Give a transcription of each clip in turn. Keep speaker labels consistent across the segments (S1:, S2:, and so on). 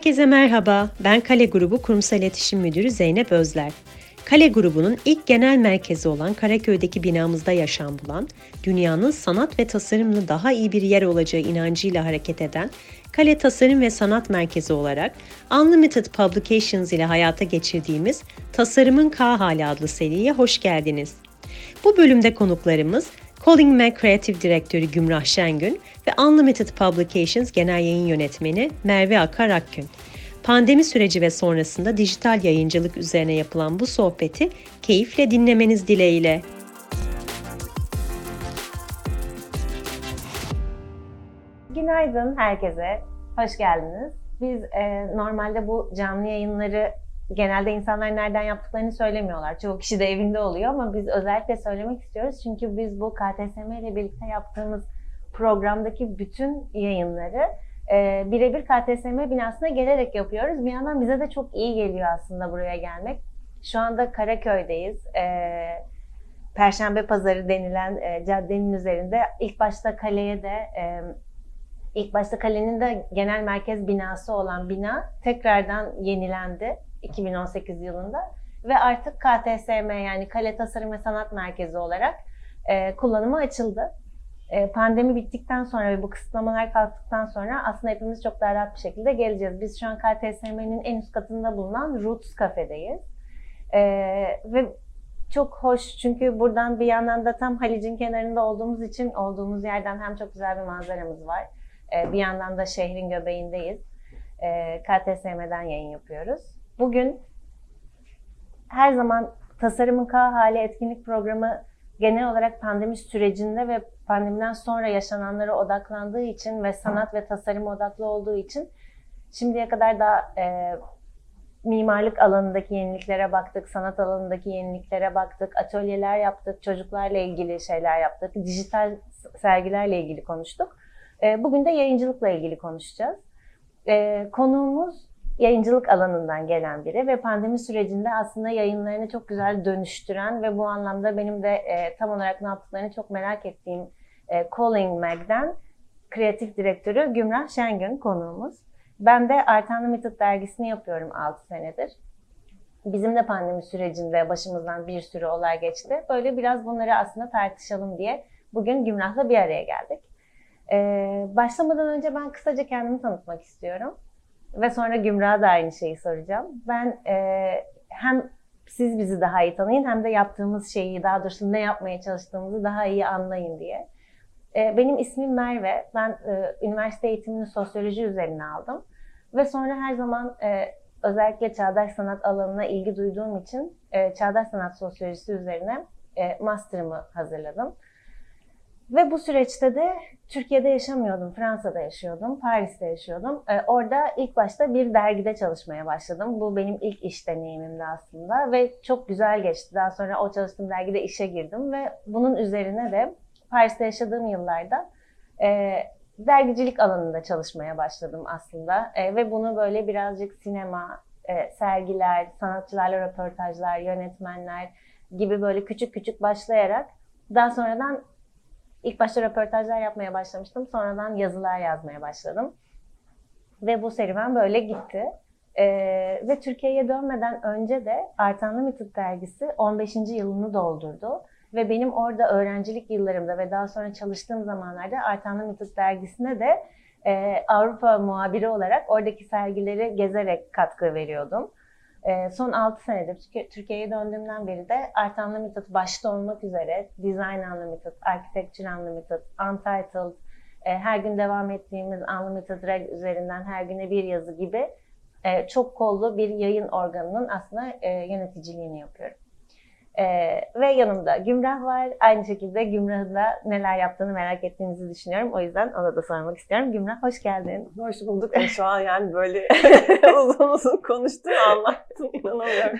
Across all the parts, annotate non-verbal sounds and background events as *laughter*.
S1: Herkese merhaba. Ben Kale Grubu Kurumsal İletişim Müdürü Zeynep Özler. Kale grubunun ilk genel merkezi olan Karaköy'deki binamızda yaşam bulan, dünyanın sanat ve tasarımlı daha iyi bir yer olacağı inancıyla hareket eden Kale Tasarım ve Sanat Merkezi olarak Unlimited Publications ile hayata geçirdiğimiz Tasarımın K Hali adlı seriye hoş geldiniz. Bu bölümde konuklarımız Calling Mac Creative Direktörü Gümrah Şengün ve Unlimited Publications Genel Yayın Yönetmeni Merve Akar Akgün. Pandemi süreci ve sonrasında dijital yayıncılık üzerine yapılan bu sohbeti keyifle dinlemeniz dileğiyle.
S2: Günaydın herkese, hoş geldiniz. Biz e, normalde bu canlı yayınları genelde insanlar nereden yaptıklarını söylemiyorlar. Çoğu kişi de evinde oluyor ama biz özellikle söylemek istiyoruz. Çünkü biz bu KTSM ile birlikte yaptığımız programdaki bütün yayınları e, birebir KTSM binasına gelerek yapıyoruz. Bir yandan bize de çok iyi geliyor aslında buraya gelmek. Şu anda Karaköy'deyiz. E, Perşembe Pazarı denilen e, caddenin üzerinde. İlk başta kaleye de e, ilk başta kalenin de genel merkez binası olan bina tekrardan yenilendi 2018 yılında ve artık KTSM yani Kale Tasarım ve Sanat Merkezi olarak e, kullanıma açıldı. E, pandemi bittikten sonra ve bu kısıtlamalar kalktıktan sonra aslında hepimiz çok daha rahat bir şekilde geleceğiz. Biz şu an KTSM'nin en üst katında bulunan Roots Cafe'deyiz. E, ve çok hoş çünkü buradan bir yandan da tam Halic'in kenarında olduğumuz için olduğumuz yerden hem çok güzel bir manzaramız var. E, bir yandan da şehrin göbeğindeyiz. E, KTSM'den yayın yapıyoruz. Bugün her zaman Tasarımın K hali etkinlik programı genel olarak pandemi sürecinde ve pandemiden sonra yaşananlara odaklandığı için ve sanat ve tasarım odaklı olduğu için şimdiye kadar da e, mimarlık alanındaki yeniliklere baktık, sanat alanındaki yeniliklere baktık, atölyeler yaptık, çocuklarla ilgili şeyler yaptık, dijital sergilerle ilgili konuştuk. E, bugün de yayıncılıkla ilgili konuşacağız. E, konuğumuz yayıncılık alanından gelen biri ve pandemi sürecinde aslında yayınlarını çok güzel dönüştüren ve bu anlamda benim de e, tam olarak ne yaptıklarını çok merak ettiğim e, Calling Mag'den kreatif direktörü Gümrah Şengün konuğumuz. Ben de Artan Limited dergisini yapıyorum 6 senedir. Bizim de pandemi sürecinde başımızdan bir sürü olay geçti. Böyle biraz bunları aslında tartışalım diye bugün Gümrah'la bir araya geldik. Ee, başlamadan önce ben kısaca kendimi tanıtmak istiyorum. Ve sonra Gümrah'a da aynı şeyi soracağım. Ben e, hem siz bizi daha iyi tanıyın hem de yaptığımız şeyi, daha doğrusu ne yapmaya çalıştığımızı daha iyi anlayın diye. E, benim ismim Merve. Ben e, üniversite eğitimini sosyoloji üzerine aldım. Ve sonra her zaman e, özellikle çağdaş sanat alanına ilgi duyduğum için e, çağdaş sanat sosyolojisi üzerine e, master'ımı hazırladım. Ve bu süreçte de Türkiye'de yaşamıyordum, Fransa'da yaşıyordum, Paris'te yaşıyordum. Ee, orada ilk başta bir dergide çalışmaya başladım. Bu benim ilk iş deneyimimdi aslında ve çok güzel geçti. Daha sonra o çalıştığım dergide işe girdim ve bunun üzerine de Paris'te yaşadığım yıllarda e, dergicilik alanında çalışmaya başladım aslında. E, ve bunu böyle birazcık sinema, e, sergiler, sanatçılarla röportajlar, yönetmenler gibi böyle küçük küçük başlayarak daha sonradan İlk başta röportajlar yapmaya başlamıştım. Sonradan yazılar yazmaya başladım. Ve bu serüven böyle gitti. Ee, ve Türkiye'ye dönmeden önce de Artan Limited dergisi 15. yılını doldurdu. Ve benim orada öğrencilik yıllarımda ve daha sonra çalıştığım zamanlarda Artan Limited dergisine de e, Avrupa muhabiri olarak oradaki sergileri gezerek katkı veriyordum. E, son 6 senedir Türkiye'ye döndüğümden beri de Art Unlimited başta olmak üzere Design Unlimited, Architecture Unlimited, Untitled, e, her gün devam ettiğimiz Unlimited Reg üzerinden her güne bir yazı gibi e, çok kollu bir yayın organının aslında e, yöneticiliğini yapıyorum. Ee, ve yanımda Gümrah var. Aynı şekilde Gümrah'ın da neler yaptığını merak ettiğinizi düşünüyorum. O yüzden ona da sormak istiyorum. Gümrah hoş geldin.
S3: Hoş bulduk. Şu an yani böyle *laughs* uzun uzun konuştun, anlattın. inanamıyorum.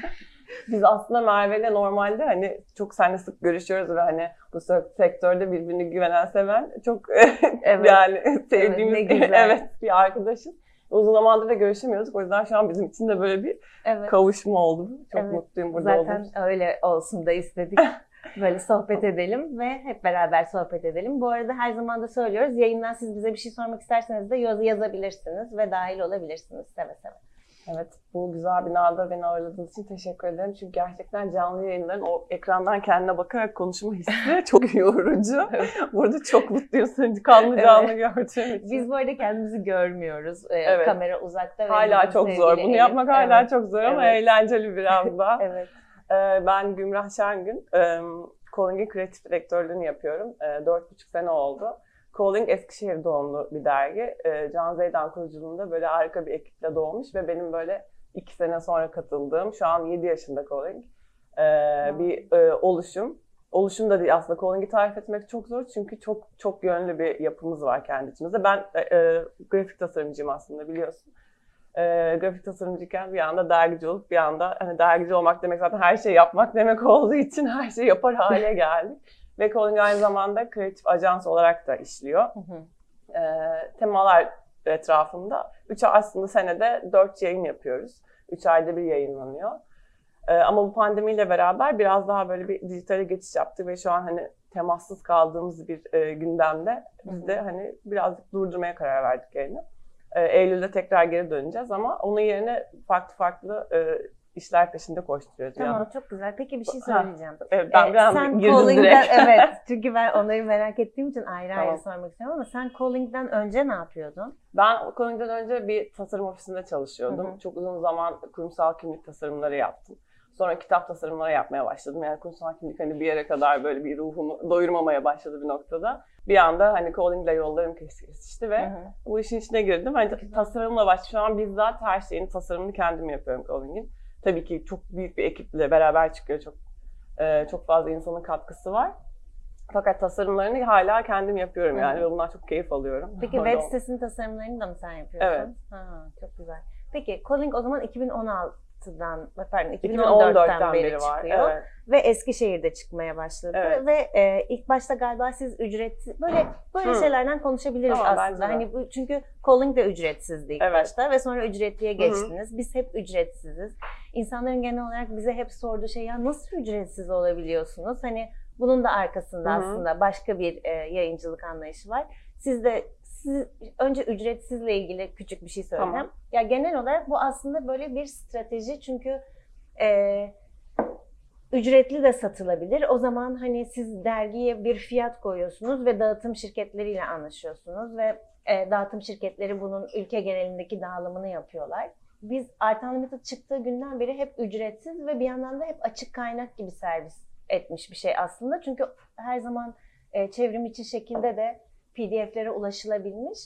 S3: Biz aslında Merve'yle normalde hani çok seninle sık görüşüyoruz ve hani bu sektörde birbirini güvenen seven çok *laughs* evet. yani sevdiğimiz evet, *laughs* evet bir arkadaşız. Uzun zamandır da görüşemiyorduk. O yüzden şu an bizim için de böyle bir evet. kavuşma oldu. Çok evet. mutluyum burada
S2: Zaten
S3: olduğum
S2: öyle olsun da istedik. *laughs* Böyle sohbet edelim ve hep beraber sohbet edelim. Bu arada her zaman da söylüyoruz. Yayından siz bize bir şey sormak isterseniz de yaz yazabilirsiniz ve dahil olabilirsiniz seve seve.
S3: Evet, bu güzel binada beni ağırladığınız için teşekkür ederim. Çünkü gerçekten canlı yayınların o ekrandan kendine bakarak konuşma hissi *laughs* çok yorucu. Burada çok mutluyum seni kanlı canlı gördüğüm için.
S2: Biz bu arada kendimizi görmüyoruz. Ee,
S3: Evet.
S2: Kamera uzakta.
S3: hala çok zor. Bunu yapmak hala
S2: Evet.
S3: çok zor ama
S2: Evet.
S3: eğlenceli biraz *laughs* da.
S2: Evet.
S3: Ee, Ben Gümrah Şengün. Ee, kreatif direktörlüğünü yapıyorum. Ee, Dört buçuk sene oldu. Calling Eskişehir doğumlu bir dergi. Ee, Can Zeydan kuruculuğunda böyle harika bir ekiple doğmuş ve benim böyle iki sene sonra katıldığım, şu an 7 yaşında Calling, ee, bir e, oluşum. Oluşum da değil aslında Calling'i tarif etmek çok zor çünkü çok çok yönlü bir yapımız var kendi içimizde. Ben e, e, grafik tasarımcıyım aslında biliyorsun e, grafik tasarımcıyken bir anda dergici olup bir anda hani dergici olmak demek zaten her şeyi yapmak demek olduğu için her şeyi yapar hale *laughs* geldik. Ve Calling aynı zamanda kreatif ajans olarak da işliyor.
S2: Hı hı.
S3: E, temalar etrafında. Üç aslında senede dört yayın yapıyoruz. Üç ayda bir yayınlanıyor. E, ama bu pandemiyle beraber biraz daha böyle bir dijitale geçiş yaptık ve şu an hani temassız kaldığımız bir e, gündemde biz de hani birazcık durdurmaya karar verdik yayını. E, Eylül'de tekrar geri döneceğiz ama onun yerine farklı farklı e, işler peşinde koşturuyoruz.
S2: Tamam
S3: yandan.
S2: çok güzel. Peki bir şey
S3: Ha.
S2: söyleyeceğim.
S3: Evet, ben
S2: Ee, sen Calling'den evet *laughs* çünkü ben onları merak ettiğim için ayrı ayrı
S3: Tamam.
S2: sormak istiyorum ama sen Calling'den önce ne yapıyordun?
S3: Ben Calling'den önce bir tasarım ofisinde çalışıyordum.
S2: Hı hı.
S3: Çok uzun zaman kurumsal kimlik tasarımları yaptım. Sonra kitap tasarımları yapmaya başladım. Yani kurumsal kimlik hani bir yere kadar böyle bir ruhumu doyurmamaya başladı bir noktada. Bir anda hani Calling'le yollarım kes- kesişti ve
S2: Hı hı.
S3: bu işin içine girdim. Hani tasarımla baş. Şu an bizzat her şeyin tasarımını kendim yapıyorum Calling'in. Tabii ki çok büyük bir ekiple beraber çıkıyor. Çok e, çok fazla insanın katkısı var. Fakat tasarımlarını hala kendim yapıyorum yani ve bundan çok keyif alıyorum.
S2: Peki *laughs* web sitesinin tasarımlarını da mı sen yapıyorsun?
S3: Evet.
S2: Ha, çok güzel. Peki Calling o zaman 2016'dan pardon 2014'ten
S3: 2014'ten
S2: beri,
S3: beri var.
S2: çıkıyor.
S3: Evet.
S2: Ve Eskişehir'de çıkmaya başladı.
S3: Evet.
S2: Ve e, ilk başta galiba siz ücretsiz böyle böyle
S3: Hı.
S2: şeylerden konuşabiliriz
S3: Tamam,
S2: aslında. Hani bu, çünkü calling de ücretsizdi ilk
S3: Evet.
S2: başta ve sonra ücretliye
S3: hı.
S2: geçtiniz. Biz hep ücretsiziz. İnsanların genel olarak bize hep sorduğu şey ya nasıl ücretsiz olabiliyorsunuz? Hani bunun da arkasında
S3: Hı hı.
S2: aslında başka bir e, yayıncılık anlayışı var. Siz de siz, önce ücretsizle ilgili küçük bir şey söyleyeceğim.
S3: Tamam.
S2: Ya genel olarak bu aslında böyle bir strateji çünkü e, ücretli de satılabilir. O zaman hani siz dergiye bir fiyat koyuyorsunuz ve dağıtım şirketleriyle anlaşıyorsunuz ve e, dağıtım şirketleri bunun ülke genelindeki dağılımını yapıyorlar. Biz Artan Limited çıktığı günden beri hep ücretsiz ve bir yandan da hep açık kaynak gibi servis etmiş bir şey aslında. Çünkü her zaman e, çevrim içi şekilde de PDF'lere ulaşılabilmiş.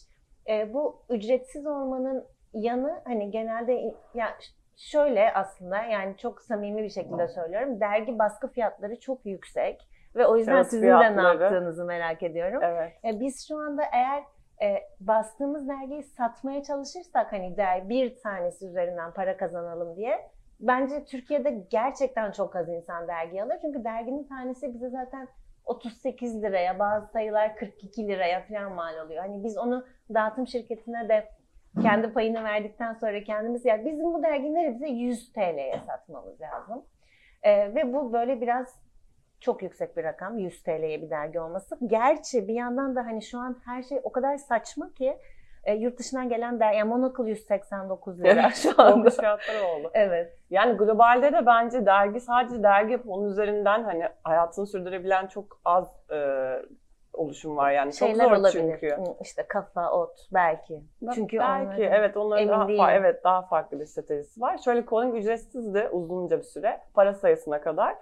S2: E, bu ücretsiz olmanın yanı hani genelde ya şöyle aslında yani çok samimi bir şekilde söylüyorum. Dergi baskı fiyatları çok yüksek ve o yüzden
S3: Kağıt
S2: sizin de ne
S3: fiyatları.
S2: yaptığınızı merak ediyorum.
S3: Evet.
S2: E, biz şu anda eğer e, bastığımız dergiyi satmaya çalışırsak hani der bir tanesi üzerinden para kazanalım diye bence Türkiye'de gerçekten çok az insan dergi alır. Çünkü derginin tanesi bize zaten 38 liraya, bazı sayılar 42 liraya falan mal oluyor. Hani biz onu dağıtım şirketine de kendi payını verdikten sonra kendimiz ya bizim bu dergileri bize 100 TL'ye satmamız lazım. E, ve bu böyle biraz çok yüksek bir rakam 100 TL'ye bir dergi olması. Gerçi bir yandan da hani şu an her şey o kadar saçma ki e, yurt dışından gelen dergi, yani Monocle 189 *laughs* lira şu anda.
S3: Olmuş fiyatları oldu.
S2: Evet.
S3: Yani globalde de bence dergi sadece dergi yapıp onun üzerinden hani hayatını sürdürebilen çok az e, oluşum var yani.
S2: Şeyler
S3: çok zor
S2: olabilir.
S3: çünkü.
S2: İşte kafa, ot belki. Çünkü
S3: belki
S2: onların-
S3: evet onların daha,
S2: değilim.
S3: evet daha farklı bir stratejisi var. Şöyle calling ücretsizdi uzunca bir süre para sayısına kadar.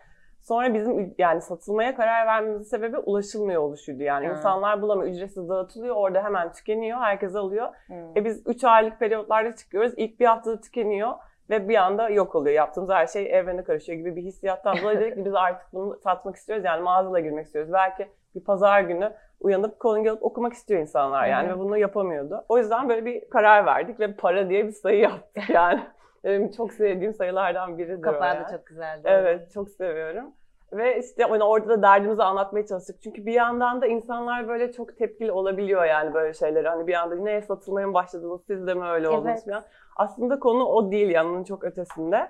S3: Sonra bizim yani satılmaya karar vermemizin sebebi ulaşılmıyor oluşuydu. Yani
S2: Ha.
S3: insanlar bulamıyor. Ücretsiz dağıtılıyor. Orada hemen tükeniyor. Herkes alıyor.
S2: Hı.
S3: E biz 3 aylık periyotlarda çıkıyoruz. İlk bir haftada tükeniyor ve bir anda yok oluyor. Yaptığımız her şey evrene karışıyor gibi bir hissiyattan dolayı dedik ki biz artık bunu satmak istiyoruz. Yani mağazada girmek istiyoruz. Belki bir pazar günü uyanıp calling alıp okumak istiyor insanlar yani
S2: Hı hı.
S3: ve bunu yapamıyordu. O yüzden böyle bir karar verdik ve para diye bir sayı yaptık yani. Benim çok sevdiğim sayılardan biridir
S2: Kapağı da çok güzeldi.
S3: Evet, çok seviyorum. Ve işte hani orada da derdimizi anlatmaya çalıştık. Çünkü bir yandan da insanlar böyle çok tepkili olabiliyor yani böyle şeyleri. Hani bir anda neye satılmaya mı başladınız, siz de mi öyle oldunuz
S2: Evet.
S3: falan. Aslında konu o değil yani onun çok ötesinde.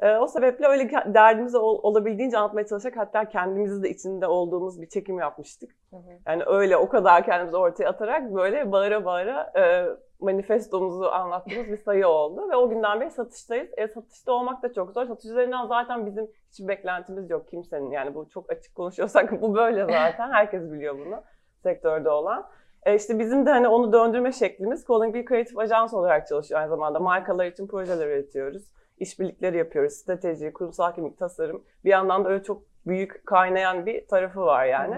S3: Ee, o sebeple öyle derdimizi ol- olabildiğince anlatmaya çalışarak hatta kendimizi de içinde olduğumuz bir çekim yapmıştık. Yani öyle o kadar kendimizi ortaya atarak böyle bağıra bağıra e, manifestomuzu anlattığımız bir sayı oldu. Ve o günden beri satıştayız. E, satışta olmak da çok zor. Satış üzerinden zaten bizim hiçbir beklentimiz yok kimsenin. Yani bu çok açık konuşuyorsak *laughs* bu böyle zaten. Herkes biliyor bunu sektörde olan. E işte bizim de hani onu döndürme şeklimiz Calling bir kreatif ajans olarak çalışıyor aynı zamanda. Markalar için projeler üretiyoruz. İşbirlikleri yapıyoruz. Strateji, kurumsal kimlik, tasarım. Bir yandan da öyle çok büyük kaynayan bir tarafı var yani.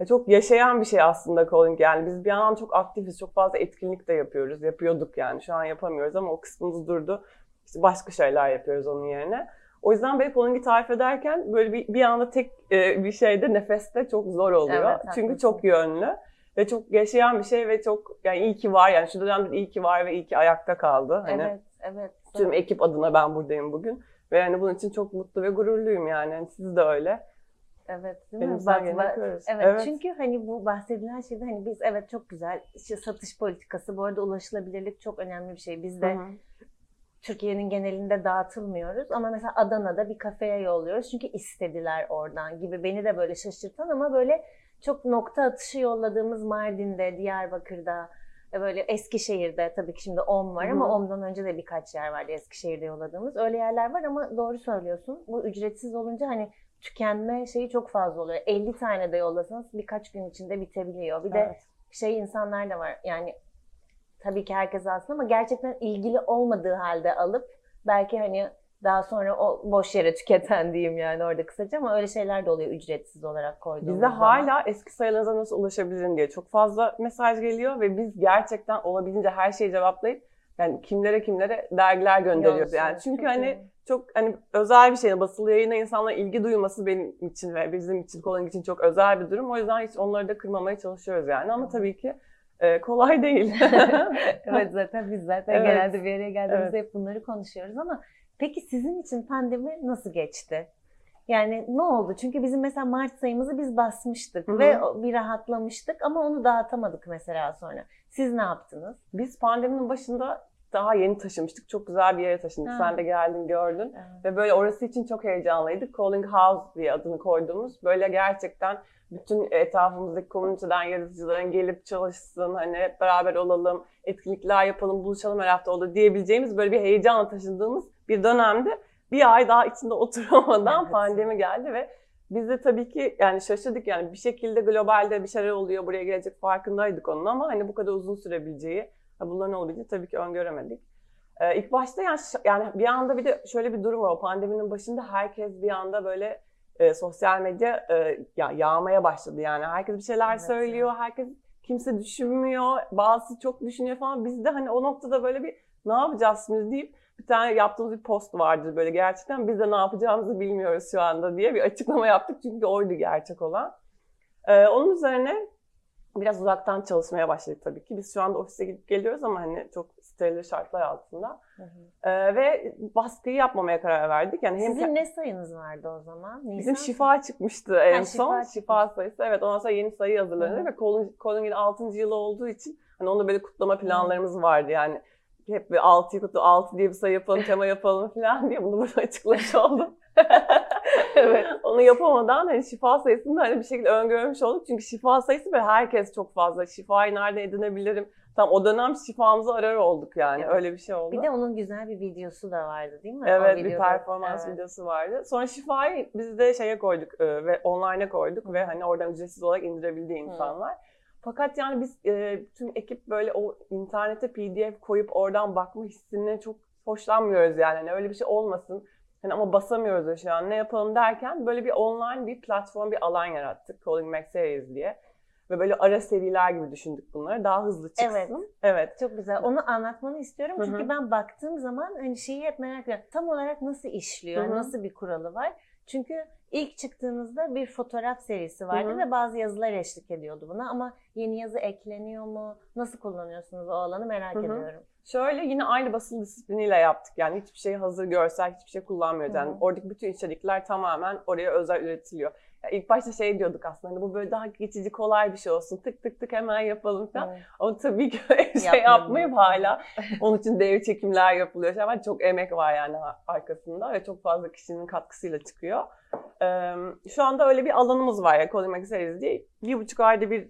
S3: Ve çok yaşayan bir şey aslında calling yani. Biz bir yandan çok aktifiz, çok fazla etkinlik de yapıyoruz. Yapıyorduk yani. Şu an yapamıyoruz ama o kısmımız durdu. İşte başka şeyler yapıyoruz onun yerine. O yüzden böyle calling'i tarif ederken böyle bir, bir anda tek e, bir şeyde nefeste çok zor oluyor.
S2: Evet,
S3: Çünkü
S2: haklısın.
S3: çok yönlü ve çok yaşayan bir şey ve çok yani iyi ki var yani şu dönemde iyi ki var ve iyi ki ayakta kaldı. Hani
S2: Evet, evet.
S3: tüm ekip adına ben buradayım bugün. Ve yani bunun için çok mutlu ve gururluyum yani. Yani siz de öyle.
S2: Evet, değil mi? Bak- bak-
S3: yapıyoruz.
S2: Evet, çünkü hani bu bahsedilen şeyde hani biz evet çok güzel işte satış politikası bu arada ulaşılabilirlik çok önemli bir şey. Biz de. Türkiye'nin genelinde dağıtılmıyoruz ama mesela Adana'da bir kafeye yolluyoruz çünkü istediler oradan gibi beni de böyle şaşırtan ama böyle çok nokta atışı yolladığımız Mardin'de, Diyarbakır'da böyle Eskişehir'de tabii ki şimdi OM var
S3: Hı hı.
S2: ama OM'dan önce de birkaç yer vardı Eskişehir'de yolladığımız. Öyle yerler var ama doğru söylüyorsun. Bu ücretsiz olunca hani tükenme şeyi çok fazla oluyor. 50 tane de yollasanız birkaç gün içinde bitebiliyor. Bir de
S3: Evet.
S2: şey insanlar da var. Yani tabii ki herkes aslında ama gerçekten ilgili olmadığı halde alıp belki hani daha sonra o boş yere tüketen diyeyim yani orada kısaca ama öyle şeyler de oluyor ücretsiz olarak koyduğumuz
S3: Bize
S2: zaman.
S3: hala eski sayılarınıza nasıl ulaşabilirim diye çok fazla mesaj geliyor ve biz gerçekten olabildiğince her şeyi cevaplayıp yani kimlere kimlere dergiler gönderiyoruz
S2: Yolsun.
S3: yani. Çünkü
S2: Çok
S3: hani
S2: iyi.
S3: çok hani özel bir şey basılı yayına insanlara ilgi duyması benim için ve bizim için Calling için çok özel bir durum. O yüzden hiç onları da kırmamaya çalışıyoruz yani ama tabii ki e, kolay değil. *laughs*
S2: evet zaten biz zaten *laughs*
S3: Evet.
S2: genelde bir araya geldiğimizde
S3: Evet.
S2: hep bunları konuşuyoruz ama peki sizin için pandemi nasıl geçti? Yani ne oldu? Çünkü bizim mesela Mart sayımızı biz basmıştık
S3: Hı hı.
S2: ve bir rahatlamıştık ama onu dağıtamadık mesela sonra. Siz ne yaptınız?
S3: Biz pandeminin başında daha yeni taşımıştık. Çok güzel bir yere taşındık.
S2: Ha.
S3: Sen de geldin gördün. Ve böyle orası için çok heyecanlıydık. Calling House diye adını koyduğumuz böyle gerçekten bütün etrafımızdaki komüniteden yaratıcıların gelip çalışsın, hani hep beraber olalım, etkinlikler yapalım, buluşalım her hafta olur diyebileceğimiz böyle bir heyecanla taşındığımız bir dönemde bir ay daha içinde *laughs* oturamadan
S2: Evet.
S3: pandemi geldi ve biz de tabii ki yani şaşırdık yani bir şekilde globalde bir şeyler oluyor buraya gelecek farkındaydık onun ama hani bu kadar uzun sürebileceği, bunların olabileceğini tabii ki öngöremedik. Ee, ilk başta yani, yani bir anda bir de şöyle bir durum var. O pandeminin başında herkes bir anda böyle e, sosyal medya e, ya yağmaya başladı yani. Herkes bir şeyler
S2: Evet,
S3: söylüyor. Herkes kimse düşünmüyor. Bazısı çok düşünüyor falan. Biz de hani o noktada böyle bir ne yapacağız şimdi deyip bir tane yaptığımız bir post vardır böyle gerçekten biz de ne yapacağımızı bilmiyoruz şu anda diye bir açıklama yaptık çünkü oydu gerçek olan. Ee, onun üzerine biraz uzaktan çalışmaya başladık tabii ki. Biz şu anda ofise gidip geliyoruz ama hani çok steril şartlar altında. Ee, ve baskıyı yapmamaya karar verdik. Yani hem
S2: Sizin ne sayınız vardı o zaman? Nisan?
S3: Bizim şifa çıkmıştı en
S2: Ha, şifa
S3: son.
S2: çıkmış.
S3: Şifa sayısı. Evet ondan sonra yeni sayı hazırlanıyor
S2: Hı.
S3: ve Colin- Colling'in 6. yılı olduğu için hani onda böyle kutlama planlarımız vardı yani. Hep bir 6'yı kutlu 6 diye bir sayı yapalım, tema yapalım falan diye bunu burada açıklamış oldum. *laughs* evet. Onu yapamadan hani şifa sayısını da hani bir şekilde öngörmüş olduk. Çünkü şifa sayısı böyle herkes çok fazla. Şifayı nerede edinebilirim? Tam o dönem şifamızı arar olduk yani.
S2: Evet.
S3: Öyle bir şey oldu.
S2: Bir de onun güzel bir videosu da vardı değil mi? O
S3: Evet bir performans
S2: Evet.
S3: videosu vardı. Sonra Şifa'yı biz de şeye koyduk e, ve online'a koyduk
S2: Hı.
S3: ve hani oradan ücretsiz olarak indirebildi insanlar. Fakat yani biz e, tüm ekip böyle o internete PDF koyup oradan bakma hissine çok hoşlanmıyoruz yani. Hani öyle bir şey olmasın. Hani ama basamıyoruz şu an ne yapalım derken böyle bir online bir platform bir alan yarattık. Calling Mac Series diye. Ve böyle ara seriler gibi düşündük bunları. Daha hızlı çıksın.
S2: Evet.
S3: Evet.
S2: Çok güzel. Onu anlatmanı istiyorum. Çünkü
S3: hı.
S2: ben baktığım zaman hani şeyi hep merak ediyorum. Tam olarak nasıl işliyor?
S3: Hı hı.
S2: Nasıl bir kuralı var? Çünkü ilk çıktığınızda bir fotoğraf serisi vardı
S3: Hı hı.
S2: ve bazı yazılar eşlik ediyordu buna ama yeni yazı ekleniyor mu? Nasıl kullanıyorsunuz o alanı merak
S3: Hı hı.
S2: ediyorum.
S3: Şöyle yine aynı basın disipliniyle yaptık. Yani hiçbir şey hazır görsel, hiçbir şey kullanmıyoruz. Yani oradaki bütün içerikler tamamen oraya özel üretiliyor. İlk başta şey diyorduk aslında hani bu böyle daha geçici kolay bir şey olsun. Tık tık tık hemen yapalım falan.
S2: Evet.
S3: Ama tabii ki şey yapmayıp hala *laughs* onun için dev çekimler yapılıyor. Ama çok emek var yani arkasında ve çok fazla kişinin katkısıyla çıkıyor. Şu anda öyle bir alanımız var ya Calling Series diye. Bir buçuk ayda bir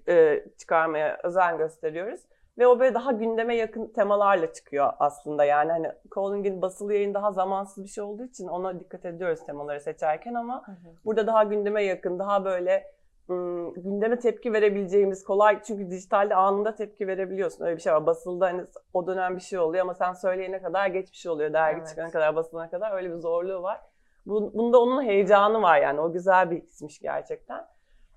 S3: çıkarmaya özen gösteriyoruz. Ve o böyle daha gündeme yakın temalarla çıkıyor aslında. Yani hani Calling'in basılı yayın daha zamansız bir şey olduğu için ona dikkat ediyoruz temaları seçerken ama
S2: Hı hı.
S3: Burada daha gündeme yakın, daha böyle ım, gündeme tepki verebileceğimiz kolay çünkü dijitalde anında tepki verebiliyorsun. Öyle bir şey var. Basılda hani o dönem bir şey oluyor ama sen söyleyene kadar geçmiş oluyor. Dergi
S2: Evet.
S3: çıkana kadar, basılana kadar öyle bir zorluğu var. Bu, bunda onun heyecanı var yani. O güzel bir hismiş gerçekten.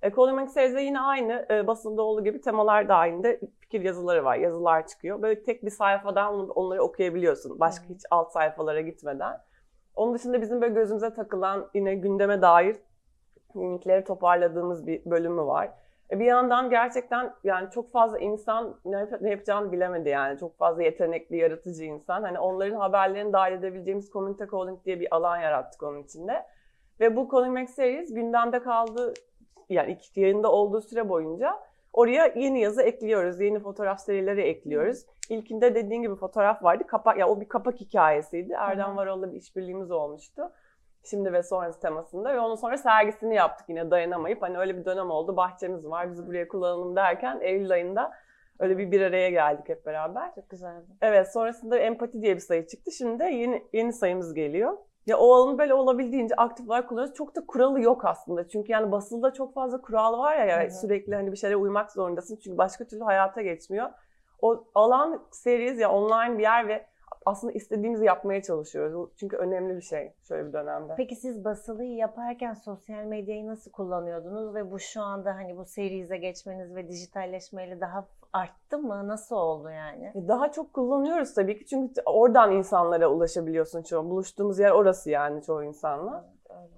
S3: E, Calling Series'de yine aynı e, basında olduğu gibi temalar dahilinde fikir yazıları var. Yazılar çıkıyor. Böyle tek bir sayfadan onları okuyabiliyorsun. Başka
S2: Hı.
S3: hiç alt sayfalara gitmeden. Onun dışında bizim böyle gözümüze takılan yine gündeme dair linkleri toparladığımız bir bölümü var. E, Bir yandan gerçekten yani çok fazla insan ne, yap- ne yapacağını bilemedi yani. Çok fazla yetenekli, yaratıcı insan. Hani onların haberlerini dahil edebileceğimiz Community Calling diye bir alan yarattık onun içinde. Ve bu Calling Max Series gündemde kaldı yani iki yayında olduğu süre boyunca oraya yeni yazı ekliyoruz. Yeni fotoğraf serileri ekliyoruz. İlkinde dediğin gibi fotoğraf vardı. Kapak ya o bir kapak hikayesiydi. Erdem. Varol'la bir işbirliğimiz olmuştu. Şimdi ve sonrası temasında ve onun sonra sergisini yaptık yine dayanamayıp hani öyle bir dönem oldu. Bahçemiz var. Bizi buraya kullanalım derken Eylül ayında öyle bir bir araya geldik hep beraber.
S2: Çok güzeldi.
S3: Evet sonrasında empati diye bir sayı çıktı. Şimdi de yeni yeni sayımız geliyor. Ya o alanı böyle olabildiğince aktif olarak kullanıyoruz. Çok da kuralı yok aslında. Çünkü yani basılda çok fazla kural var ya, ya
S2: hı.
S3: sürekli hani bir şeylere uymak zorundasın. Çünkü başka türlü hayata geçmiyor. O alan series ya online bir yer ve aslında istediğimizi yapmaya çalışıyoruz. Çünkü önemli bir şey şöyle bir dönemde.
S2: Peki siz basılıyı yaparken sosyal medyayı nasıl kullanıyordunuz ve bu şu anda hani bu serize geçmeniz ve dijitalleşmeyle daha arttı mı? Nasıl oldu yani?
S3: E, Daha çok kullanıyoruz tabii ki çünkü oradan insanlara ulaşabiliyorsun çoğu. Buluştuğumuz yer orası yani çoğu insanla.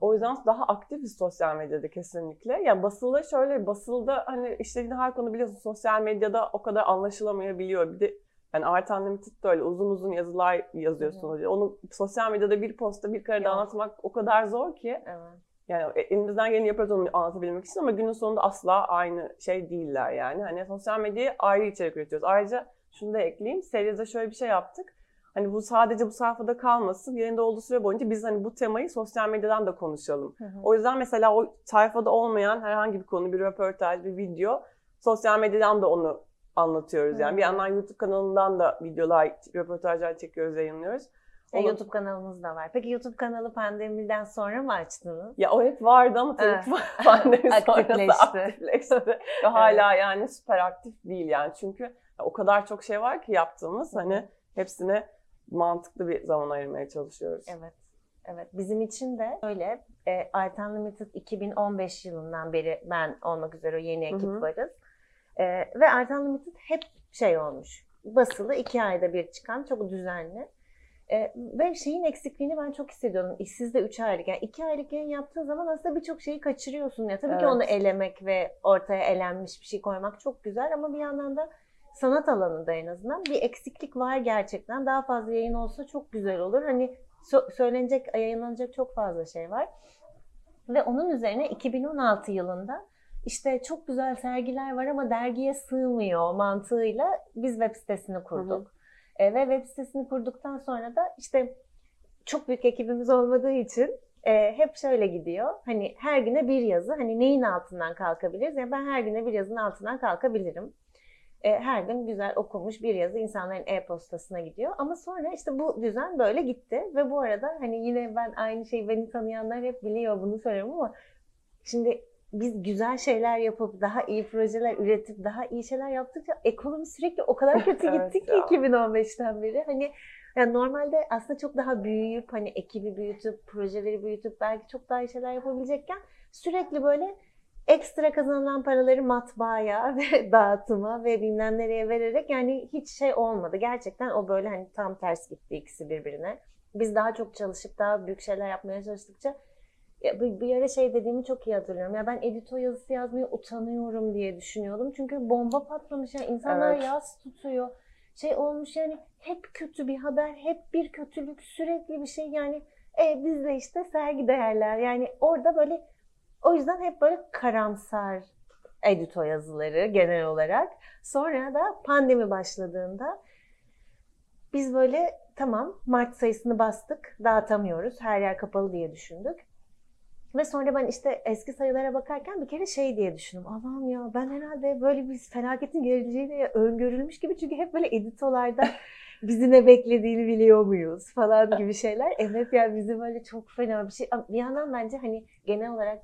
S3: O yüzden daha aktifiz sosyal medyada kesinlikle. Ya basılı şöyle basılda hani işlediğin her konu biliyorsun sosyal medyada o kadar anlaşılamayabiliyor. Bir de yani Art Unlimited de öyle uzun uzun yazılar yazıyorsun. Onu sosyal medyada bir posta bir karede
S2: Yok.
S3: anlatmak o kadar zor ki.
S2: Evet.
S3: Yani e, elimizden geleni yapıyoruz onu anlatabilmek için ama günün sonunda asla aynı şey değiller yani. Hani sosyal medyaya ayrı içerik üretiyoruz. Ayrıca şunu da ekleyeyim. Seride şöyle bir şey yaptık. Hani bu sadece bu sayfada kalmasın. Yerinde olduğu süre boyunca biz hani bu temayı sosyal medyadan da konuşalım.
S2: Hı hı.
S3: O yüzden mesela o sayfada olmayan herhangi bir konu, bir röportaj, bir video sosyal medyadan da onu anlatıyoruz. Yani
S2: Hı.
S3: bir yandan YouTube kanalından da videolar, röportajlar çekiyoruz, yayınlıyoruz.
S2: E,
S3: Onu-
S2: YouTube kanalımız da var. Peki YouTube kanalı pandemiden sonra mı açtınız?
S3: Ya o hep vardı ama tabii
S2: Evet.
S3: ki *laughs* pandemi sonrası
S2: Aktifleşti. *laughs*
S3: Ve hala yani süper aktif değil yani. Çünkü o kadar çok şey var ki yaptığımız hani hepsine mantıklı bir zaman ayırmaya çalışıyoruz.
S2: Evet. Evet. Bizim için de öyle. E, Art Unlimited 2015 yılından beri ben olmak üzere o yeni ekip
S3: Hı hı.
S2: varız. E, ve Art Unlimited hep şey olmuş. Basılı iki ayda bir çıkan çok düzenli. E, ve şeyin eksikliğini ben çok hissediyordum. Siz de üç aylık. Yani iki aylık yayın yaptığın zaman aslında birçok şeyi kaçırıyorsun. Ya tabii ki
S3: Evet.
S2: onu elemek ve ortaya elenmiş bir şey koymak çok güzel ama bir yandan da sanat alanında en azından bir eksiklik var gerçekten. Daha fazla yayın olsa çok güzel olur. Hani sö- söylenecek, yayınlanacak çok fazla şey var. Ve onun üzerine 2016 yılında işte çok güzel sergiler var ama dergiye sığmıyor mantığıyla biz web sitesini kurduk. E, ve web sitesini kurduktan sonra da işte çok büyük ekibimiz olmadığı için e, hep şöyle gidiyor. Hani her güne bir yazı, hani neyin altından kalkabiliriz? Yani ben her güne bir yazının altından kalkabilirim. E, her gün güzel okunmuş bir yazı insanların e-postasına gidiyor. Ama sonra işte bu düzen böyle gitti ve bu arada hani yine ben aynı şeyi beni tanıyanlar hep biliyor bunu söylüyorum ama şimdi biz güzel şeyler yapıp daha iyi projeler üretip daha iyi şeyler yaptıkça ekonomi sürekli o kadar kötü
S3: Evet
S2: gitti ki
S3: ya.
S2: 2015'ten beri. Hani yani normalde aslında çok daha büyüyüp hani ekibi büyütüp projeleri büyütüp belki çok daha iyi şeyler yapabilecekken sürekli böyle ekstra kazanılan paraları matbaaya *laughs* ve dağıtıma ve bilmem nereye vererek yani hiç şey olmadı. Gerçekten o böyle hani tam ters gitti ikisi birbirine. Biz daha çok çalışıp daha büyük şeyler yapmaya çalıştıkça ya bir, bir ara şey dediğimi çok iyi hatırlıyorum. Ya ben edito yazısı yazmaya utanıyorum diye düşünüyordum. Çünkü bomba patlamış. Yani insanlar
S3: Evet.
S2: yaz tutuyor. şey olmuş yani hep kötü bir haber, hep bir kötülük, sürekli bir şey yani e, biz de işte sergi değerler yani orada böyle o yüzden hep böyle karamsar edito yazıları genel olarak. Sonra da pandemi başladığında biz böyle tamam Mart sayısını bastık, dağıtamıyoruz, her yer kapalı diye düşündük. Ve sonra ben işte eski sayılara bakarken bir kere şey diye düşündüm. Allah'ım ya ben herhalde böyle bir felaketin geleceğini öngörülmüş gibi çünkü hep böyle editolarda *laughs* bizi ne beklediğini biliyor muyuz falan gibi şeyler. *laughs* Evet yani bizi böyle çok fena bir şey. Bir yandan bence hani genel olarak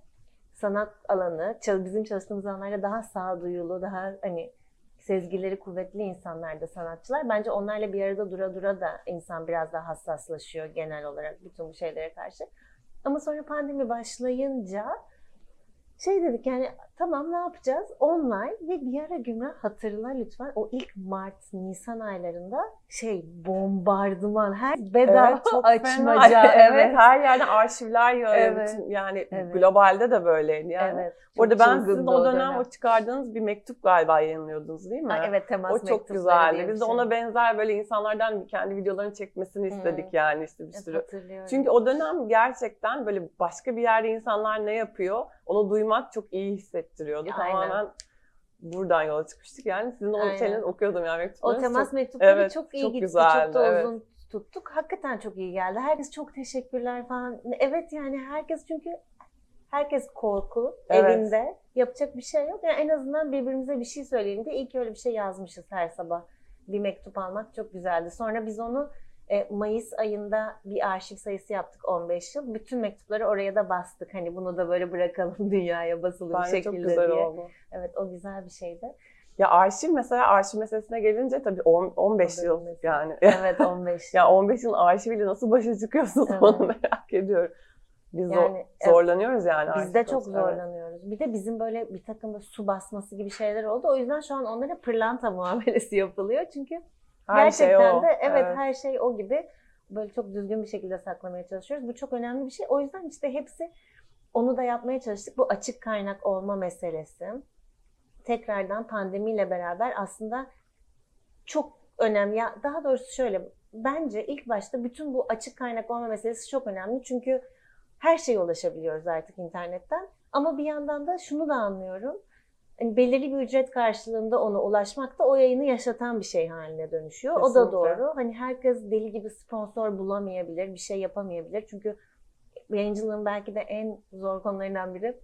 S2: sanat alanı bizim çalıştığımız alanlarda daha sağduyulu, daha hani sezgileri kuvvetli insanlar da sanatçılar. Bence onlarla bir arada dura dura da insan biraz daha hassaslaşıyor genel olarak bütün bu şeylere karşı. Ama sonra pandemi başlayınca şey dedik yani tamam ne yapacağız? Online ve bir ara güme hatırla lütfen o ilk Mart, Nisan aylarında şey bombardıman her bedava
S3: evet, çok *laughs*
S2: açmaca.
S3: Fena. evet. evet her yerden arşivler yağıyor. Evet. Yani evet. globalde de böyleydi yani. Evet. Orada ben sizin o dönem, dönem o çıkardığınız bir mektup galiba yayınlıyordunuz değil mi?
S2: Ha, evet temas
S3: O çok güzeldi. Biz de ona benzer böyle insanlardan kendi videolarını çekmesini istedik hmm. yani işte bir sürü. Çünkü o dönem gerçekten böyle başka bir yerde insanlar ne yapıyor onu duymak çok iyi hissettiriyordu. Aynen. Tamamen buradan yola çıkmıştık. Yani sizin o Aynen. şeyleri okuyordum yani
S2: mektupları. O temas çok, mektupları evet, çok iyi çok gitti. Güzeldi, çok da evet. uzun tuttuk. Hakikaten çok iyi geldi. Herkes çok teşekkürler falan. Evet yani herkes çünkü herkes korku evet. evinde. Yapacak bir şey yok. Yani en azından birbirimize bir şey söyleyelim diye ki öyle bir şey yazmışız her sabah. Bir mektup almak çok güzeldi. Sonra biz onu e, Mayıs ayında bir arşiv sayısı yaptık 15 yıl. Bütün mektupları oraya da bastık. Hani bunu da böyle bırakalım *laughs* dünyaya basılı Bence bir şekilde çok güzel diye. Oldu. Evet o güzel bir şeydi.
S3: Ya arşiv mesela arşiv meselesine gelince tabii 10, 15 yıl yani. *laughs* *laughs*
S2: Evet 15
S3: yıl. ya 15 yılın arşiviyle nasıl başa çıkıyorsunuz evet. onu merak ediyorum. Biz yani, zorlanıyoruz yani.
S2: Biz de çok zorlanıyoruz. Evet. Bir de bizim böyle bir takım su basması gibi şeyler oldu. O yüzden şu an onlara pırlanta muamelesi yapılıyor. Çünkü her şey gerçekten şey o. de evet, evet her şey o gibi böyle çok düzgün bir şekilde saklamaya çalışıyoruz. Bu çok önemli bir şey. O yüzden işte hepsi onu da yapmaya çalıştık. Bu açık kaynak olma meselesi. Tekrardan pandemiyle beraber aslında çok önemli. Ya daha doğrusu şöyle bence ilk başta bütün bu açık kaynak olma meselesi çok önemli. Çünkü her şeye ulaşabiliyoruz artık internetten. Ama bir yandan da şunu da anlıyorum. Hani belirli bir ücret karşılığında ona ulaşmak da o yayını yaşatan bir şey haline dönüşüyor. Kesinlikle. O da doğru. Hani herkes deli gibi sponsor bulamayabilir, bir şey yapamayabilir. Çünkü yayıncılığın belki de en zor konularından biri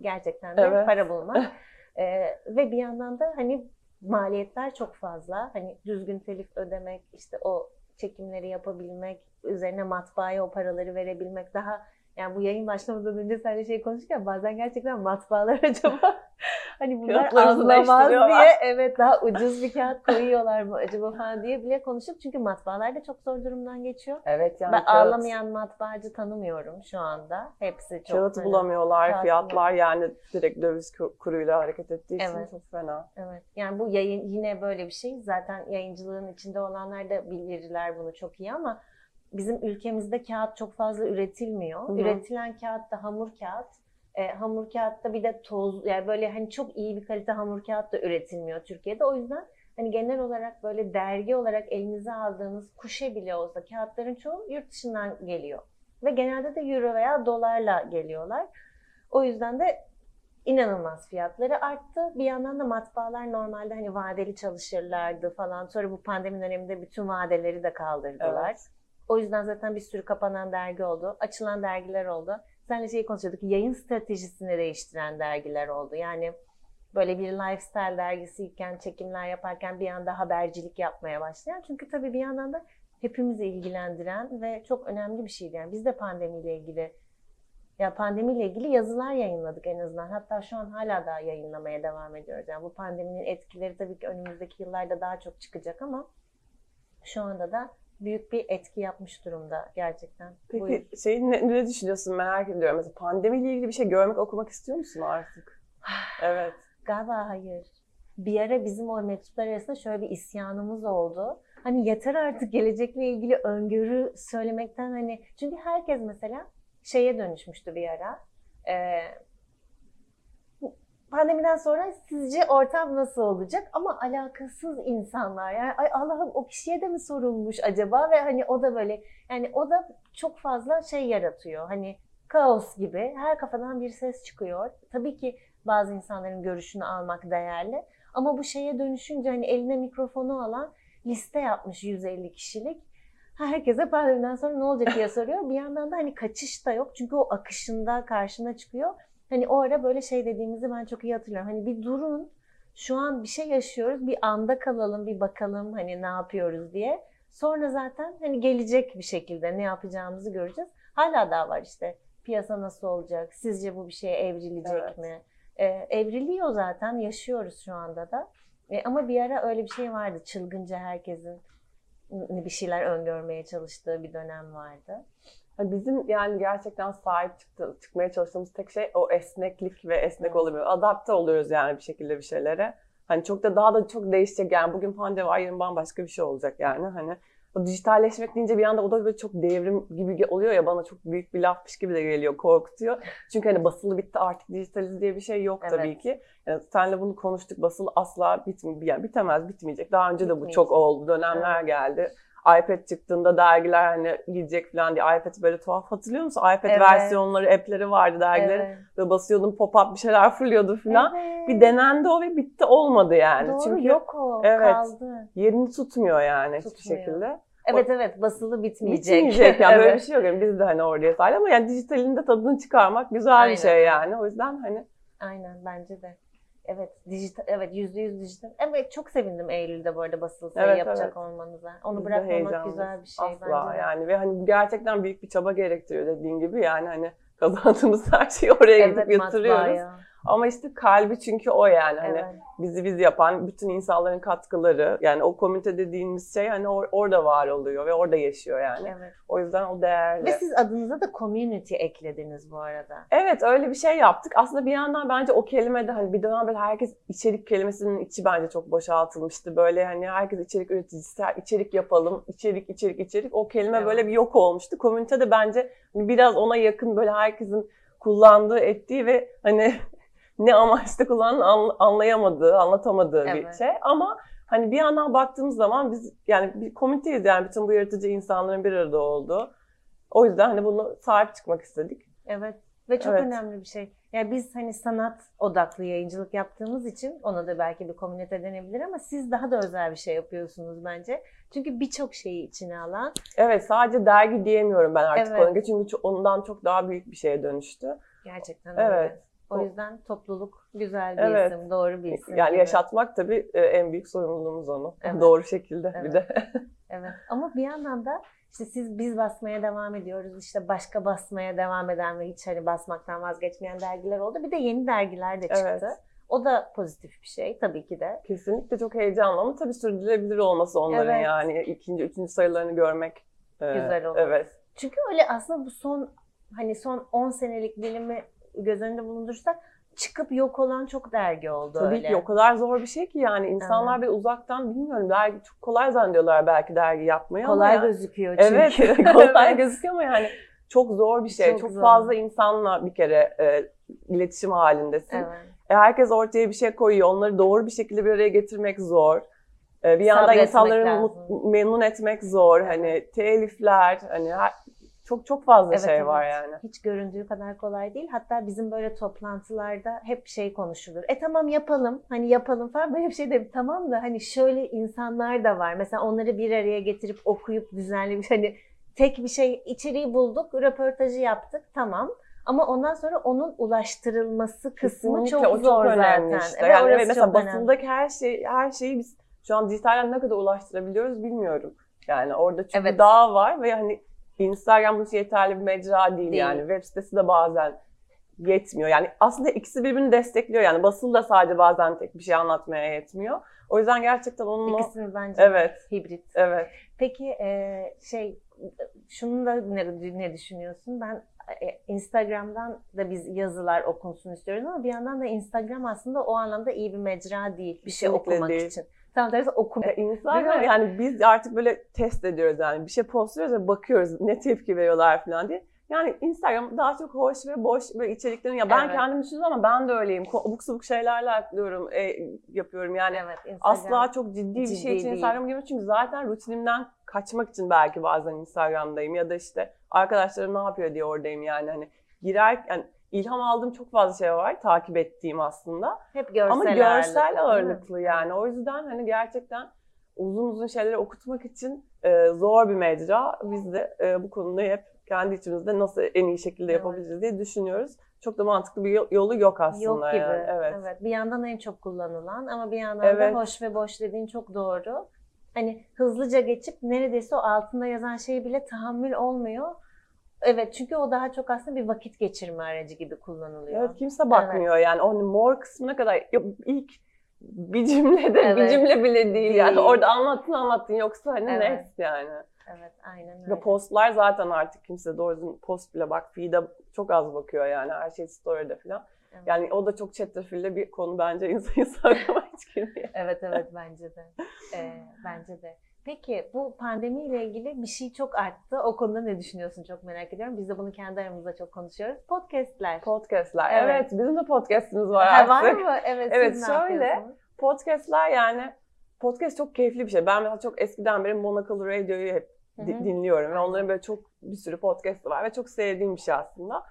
S2: gerçekten de evet. para bulmak. *laughs* ee, ve bir yandan da hani maliyetler çok fazla. Hani düzgün telif ödemek, işte o çekimleri yapabilmek, üzerine matbaaya o paraları verebilmek daha yani bu yayın başlamadan önce seninle şey konuşurken bazen gerçekten matbaalar *laughs* acaba hani bunlar anlamaz diye evet daha ucuz bir kağıt koyuyorlar mı acaba falan diye bile konuşup çünkü matbaalar da çok zor durumdan geçiyor.
S3: Evet yani
S2: ben kağıt... ağlamayan matbaacı tanımıyorum şu anda. Hepsi çok
S3: Kağıt hani, bulamıyorlar, kağıt fiyatlar yani direkt döviz kuruyla hareket ettiği için evet. çok fena.
S2: Evet. Yani bu yayın yine böyle bir şey. Zaten yayıncılığın içinde olanlar da bilirler bunu çok iyi ama bizim ülkemizde kağıt çok fazla üretilmiyor. Hı-hı. Üretilen kağıt da hamur kağıt. E, hamur kağıtta bir de toz yani böyle hani çok iyi bir kalite hamur kağıt da üretilmiyor Türkiye'de. O yüzden hani genel olarak böyle dergi olarak elinize aldığınız kuşe bile olsa kağıtların çoğu yurt dışından geliyor. Ve genelde de euro veya dolarla geliyorlar. O yüzden de inanılmaz fiyatları arttı. Bir yandan da matbaalar normalde hani vadeli çalışırlardı falan. Sonra bu pandemi döneminde bütün vadeleri de kaldırdılar. Evet. O yüzden zaten bir sürü kapanan dergi oldu. Açılan dergiler oldu. Senle şeyi konuşuyorduk. Yayın stratejisini değiştiren dergiler oldu. Yani böyle bir lifestyle dergisiyken, çekimler yaparken bir anda habercilik yapmaya başlayan. Çünkü tabii bir yandan da hepimizi ilgilendiren ve çok önemli bir şeydi. Yani biz de pandemiyle ilgili ya pandemiyle ilgili yazılar yayınladık en azından. Hatta şu an hala daha yayınlamaya devam ediyoruz. Yani bu pandeminin etkileri tabii ki önümüzdeki yıllarda daha çok çıkacak ama şu anda da büyük bir etki yapmış durumda gerçekten.
S3: Peki şey ne, ne düşünüyorsun merak ediyorum. Mesela pandemiyle ilgili bir şey görmek, okumak istiyor musun artık? *sighs* evet.
S2: Galiba hayır. Bir ara bizim o mektuplar arasında şöyle bir isyanımız oldu. Hani yeter artık gelecekle ilgili öngörü söylemekten hani çünkü herkes mesela şeye dönüşmüştü bir ara. Ee, pandemiden sonra sizce ortam nasıl olacak? Ama alakasız insanlar yani ay Allah'ım o kişiye de mi sorulmuş acaba ve hani o da böyle yani o da çok fazla şey yaratıyor. Hani kaos gibi her kafadan bir ses çıkıyor. Tabii ki bazı insanların görüşünü almak değerli ama bu şeye dönüşünce hani eline mikrofonu alan liste yapmış 150 kişilik. Herkese pandemiden sonra ne olacak diye soruyor. Bir yandan da hani kaçış da yok. Çünkü o akışında karşına çıkıyor. Hani o ara böyle şey dediğimizi ben çok iyi hatırlıyorum. Hani bir durun. Şu an bir şey yaşıyoruz. Bir anda kalalım, bir bakalım hani ne yapıyoruz diye. Sonra zaten hani gelecek bir şekilde ne yapacağımızı göreceğiz. Hala daha var işte. Piyasa nasıl olacak? Sizce bu bir şeye evrilecek
S3: Evet.
S2: mi? Ee, evriliyor zaten. Yaşıyoruz şu anda da. E, ama bir ara öyle bir şey vardı. Çılgınca herkesin bir şeyler öngörmeye çalıştığı bir dönem vardı.
S3: Ha, Bizim yani gerçekten sahip çıktı, çıkmaya çalıştığımız tek şey o esneklik ve esnek
S2: Evet.
S3: olamıyor. Adapte oluyoruz yani bir şekilde bir şeylere. Hani çok da daha da çok değişecek yani bugün pandemi var yarın bambaşka bir şey olacak yani hani. O dijitalleşmek deyince bir anda o da böyle çok devrim gibi oluyor ya bana çok büyük bir lafmış gibi de geliyor, korkutuyor. Çünkü hani basılı bitti artık dijitaliz diye bir şey yok
S2: Evet.
S3: tabii ki. Yani senle bunu konuştuk basılı asla bitmi yani bitemez bitmeyecek. Daha önce de bu çok oldu dönemler geldi. iPad çıktığında dergiler hani gidecek falan diye iPad'i böyle tuhaf hatırlıyor musun? iPad
S2: Evet.
S3: versiyonları, app'leri vardı dergilerin.
S2: Evet.
S3: Böyle basıyordun pop-up bir şeyler fırlıyordu falan.
S2: Evet.
S3: Bir denendi o ve bitti olmadı yani.
S2: Doğru
S3: Çünkü
S2: yok o.
S3: Evet.
S2: Kaldı.
S3: yerini tutmuyor yani hiçbir
S2: Tutmuyor.
S3: şekilde.
S2: Evet evet basılı bitmeyecek.
S3: Bitmeyecek yani *laughs* böyle bir
S2: Evet.
S3: şey yok. Yani biz de hani sahip ama yani dijitalin de tadını çıkarmak güzel
S2: Aynen.
S3: bir şey yani. O yüzden hani
S2: Aynen bence de. Evet dijital evet yüzde yüz dijital. Evet çok sevindim Eylül'de bu arada basılı sayı
S3: Evet,
S2: yapacak
S3: evet.
S2: olmanıza. Onu
S3: biz
S2: bırakmamak güzel bir şey
S3: Asla
S2: bence
S3: yani ve hani bu gerçekten büyük bir çaba gerektiriyor dediğin gibi yani hani kazandığımız her şeyi oraya gidip
S2: Evet
S3: yatırıyoruz.
S2: matbaaya.
S3: Ama işte kalbi çünkü o yani hani
S2: Evet.
S3: bizi biz yapan bütün insanların katkıları yani o komünite dediğimiz şey hani or- orada var oluyor ve orada yaşıyor yani.
S2: evet.
S3: O yüzden o değerli.
S2: Ve siz adınıza da community eklediniz bu arada.
S3: Evet öyle bir şey yaptık. Aslında bir yandan bence o kelimede hani bir dönem böyle herkes içerik kelimesinin içi bence çok boşaltılmıştı. Böyle hani herkes içerik üreticisi, içerik yapalım, içerik, içerik, içerik. O kelime
S2: Evet.
S3: böyle bir yok olmuştu. Komünite de bence hani biraz ona yakın böyle herkesin kullandığı, ettiği ve hani ne amaçla kullandığını anla- anlayamadığı, anlatamadığı bir
S2: Evet.
S3: şey. Ama hani bir yandan baktığımız zaman biz yani bir komüniteyiz yani bütün bu yaratıcı insanların bir arada olduğu. O yüzden hani bunu sahip çıkmak istedik.
S2: Evet. Ve çok
S3: Evet.
S2: önemli bir şey. Yani biz hani sanat odaklı yayıncılık yaptığımız için ona da belki bir komünite denebilir ama siz daha da özel bir şey yapıyorsunuz bence. Çünkü birçok şeyi içine alan.
S3: Evet sadece dergi diyemiyorum ben artık
S2: Evet.
S3: ona. Çünkü ondan çok daha büyük bir şeye dönüştü.
S2: Gerçekten
S3: Evet.
S2: öyle. O
S3: O-
S2: yüzden topluluk güzel bir
S3: Evet.
S2: isim, doğru bir isim.
S3: Yani
S2: gibi.
S3: yaşatmak tabii e, en büyük sorumluluğumuz onu.
S2: Evet.
S3: Doğru şekilde bir
S2: Evet.
S3: de.
S2: Evet. Ama bir yandan da işte siz biz basmaya devam ediyoruz. İşte başka basmaya devam eden ve hiç hani basmaktan vazgeçmeyen dergiler oldu. Bir de yeni dergiler de çıktı.
S3: Evet.
S2: O da pozitif bir şey tabii ki de.
S3: Kesinlikle çok heyecanlı ama tabii sürdürülebilir olması onların
S2: Evet.
S3: yani ikinci, üçüncü sayılarını görmek. e,
S2: Güzel olur.
S3: Evet.
S2: Çünkü öyle aslında bu son hani son 10 senelik dilimi göz önünde bulundurursak çıkıp yok olan çok dergi oldu
S3: Tabii
S2: öyle.
S3: ki o kadar zor bir şey ki yani insanlar bir uzaktan bilmiyorum dergi çok kolay zannediyorlar belki dergi yapmayı ama
S2: Kolay
S3: ya-
S2: gözüküyor çünkü. *laughs*
S3: Evet kolay gözüküyor ama yani çok zor bir şey.
S2: Çok
S3: Çok,
S2: zor.
S3: fazla insanla bir kere e, iletişim halindesin.
S2: Evet.
S3: E, herkes ortaya bir şey koyuyor. Onları doğru bir şekilde bir araya getirmek zor. E, bir yandan insanları
S2: lazım.
S3: memnun etmek zor.
S2: Evet.
S3: Hani telifler, hani her, çok çok fazla
S2: Evet,
S3: şey var
S2: evet.
S3: yani.
S2: Hiç göründüğü kadar kolay değil. Hatta bizim böyle toplantılarda hep şey konuşulur. E tamam yapalım. Hani yapalım falan. Böyle bir şey de tamam da hani şöyle insanlar da var. Mesela onları bir araya getirip okuyup düzenli bir hani tek bir şey içeriği bulduk, röportajı yaptık. Tamam. Ama ondan sonra onun ulaştırılması kısmı
S3: Kesinlikle,
S2: çok
S3: o
S2: zor
S3: önemli
S2: zaten.
S3: işte.
S2: Ve
S3: Yani evet, mesela
S2: çok önemli.
S3: basındaki her şey her şeyi biz şu an dijitalden ne kadar ulaştırabiliyoruz bilmiyorum. Yani orada çünkü
S2: Evet.
S3: daha var ve hani Instagram için yeterli bir mecra değil,
S2: Değil.
S3: yani. Web sitesi de bazen yetmiyor. Yani aslında ikisi birbirini destekliyor. Yani basın da sadece bazen tek bir şey anlatmaya yetmiyor. O yüzden gerçekten onun o...
S2: İkisini bence
S3: Evet,
S2: hibrit.
S3: evet.
S2: Peki e, şey şunu da ne, ne düşünüyorsun? Ben e, Instagram'dan da biz yazılar okunsun istiyoruz ama bir yandan da Instagram aslında o anlamda iyi bir mecra değil bir şey
S3: Kesinlikle
S2: okumak
S3: değil.
S2: için. Tam tersi okuma.
S3: E, Instagram
S2: Değil mi?
S3: yani biz artık böyle test ediyoruz yani. Bir şey postluyoruz ve bakıyoruz ne tepki veriyorlar falan diye. Yani Instagram daha çok hoş ve boş böyle içeriklerin ya ben
S2: Evet.
S3: kendim düşündüm ama ben de öyleyim. Abuk sabuk şeylerle atıyorum, e, yapıyorum yani.
S2: Evet, Instagram.
S3: Asla çok ciddi bir
S2: ciddi
S3: şey için
S2: değil.
S3: Instagram'a girmiyorum çünkü zaten rutinimden kaçmak için belki bazen Instagram'dayım ya da işte arkadaşlarım ne yapıyor diye oradayım yani hani girer yani ilham aldığım çok fazla şey var takip ettiğim aslında
S2: hep görsel
S3: ama görsel
S2: ağırlıklı,
S3: ağırlıklı yani o yüzden hani gerçekten uzun uzun şeyleri okutmak için e, zor bir mecra biz de e, bu konuda hep kendi içimizde nasıl en iyi şekilde
S2: Evet.
S3: yapabiliriz diye düşünüyoruz. Çok da mantıklı bir yol- yolu yok aslında
S2: Yok gibi.
S3: yani. Evet.
S2: Bir yandan en çok kullanılan ama bir yandan
S3: Evet.
S2: da hoş ve boş dediğin çok doğru. Hani hızlıca geçip neredeyse o altında yazan şey bile tahammül olmuyor. Evet çünkü o daha çok aslında bir vakit geçirme aracı gibi kullanılıyor.
S3: Evet kimse bakmıyor yani o mor kısmına kadar yok, ilk bir cümlede bir
S2: Evet.
S3: cümle bile değil,
S2: Değil.
S3: yani orada anlattın anlattın yoksa hani
S2: Evet.
S3: next yani.
S2: Evet aynen öyle.
S3: Ve postlar zaten artık kimse doğru düzgün post bile bak feed'e çok az bakıyor yani her şey story'de falan.
S2: Evet.
S3: Yani o da çok çetrefilli bir konu bence *laughs* insan Instagram'a hiç girmiyor.
S2: Evet evet bence de. Ee, bence de. Peki bu pandemiyle ilgili bir şey çok arttı. O konuda ne düşünüyorsun çok merak ediyorum. Biz de bunu kendi aramızda çok konuşuyoruz. Podcast'ler.
S3: Podcast'ler.
S2: Evet.
S3: Evet. bizim de podcast'imiz var
S2: Ha,
S3: artık.
S2: var mı? Evet,
S3: Evet,
S2: siz
S3: şöyle? Podcast'ler yani podcast çok keyifli bir şey. Ben mesela çok eskiden beri Monocle Radio'yu hep
S2: Hı
S3: di-
S2: hı.
S3: dinliyorum ve onların böyle çok bir sürü podcast'ı var ve çok sevdiğim bir şey aslında.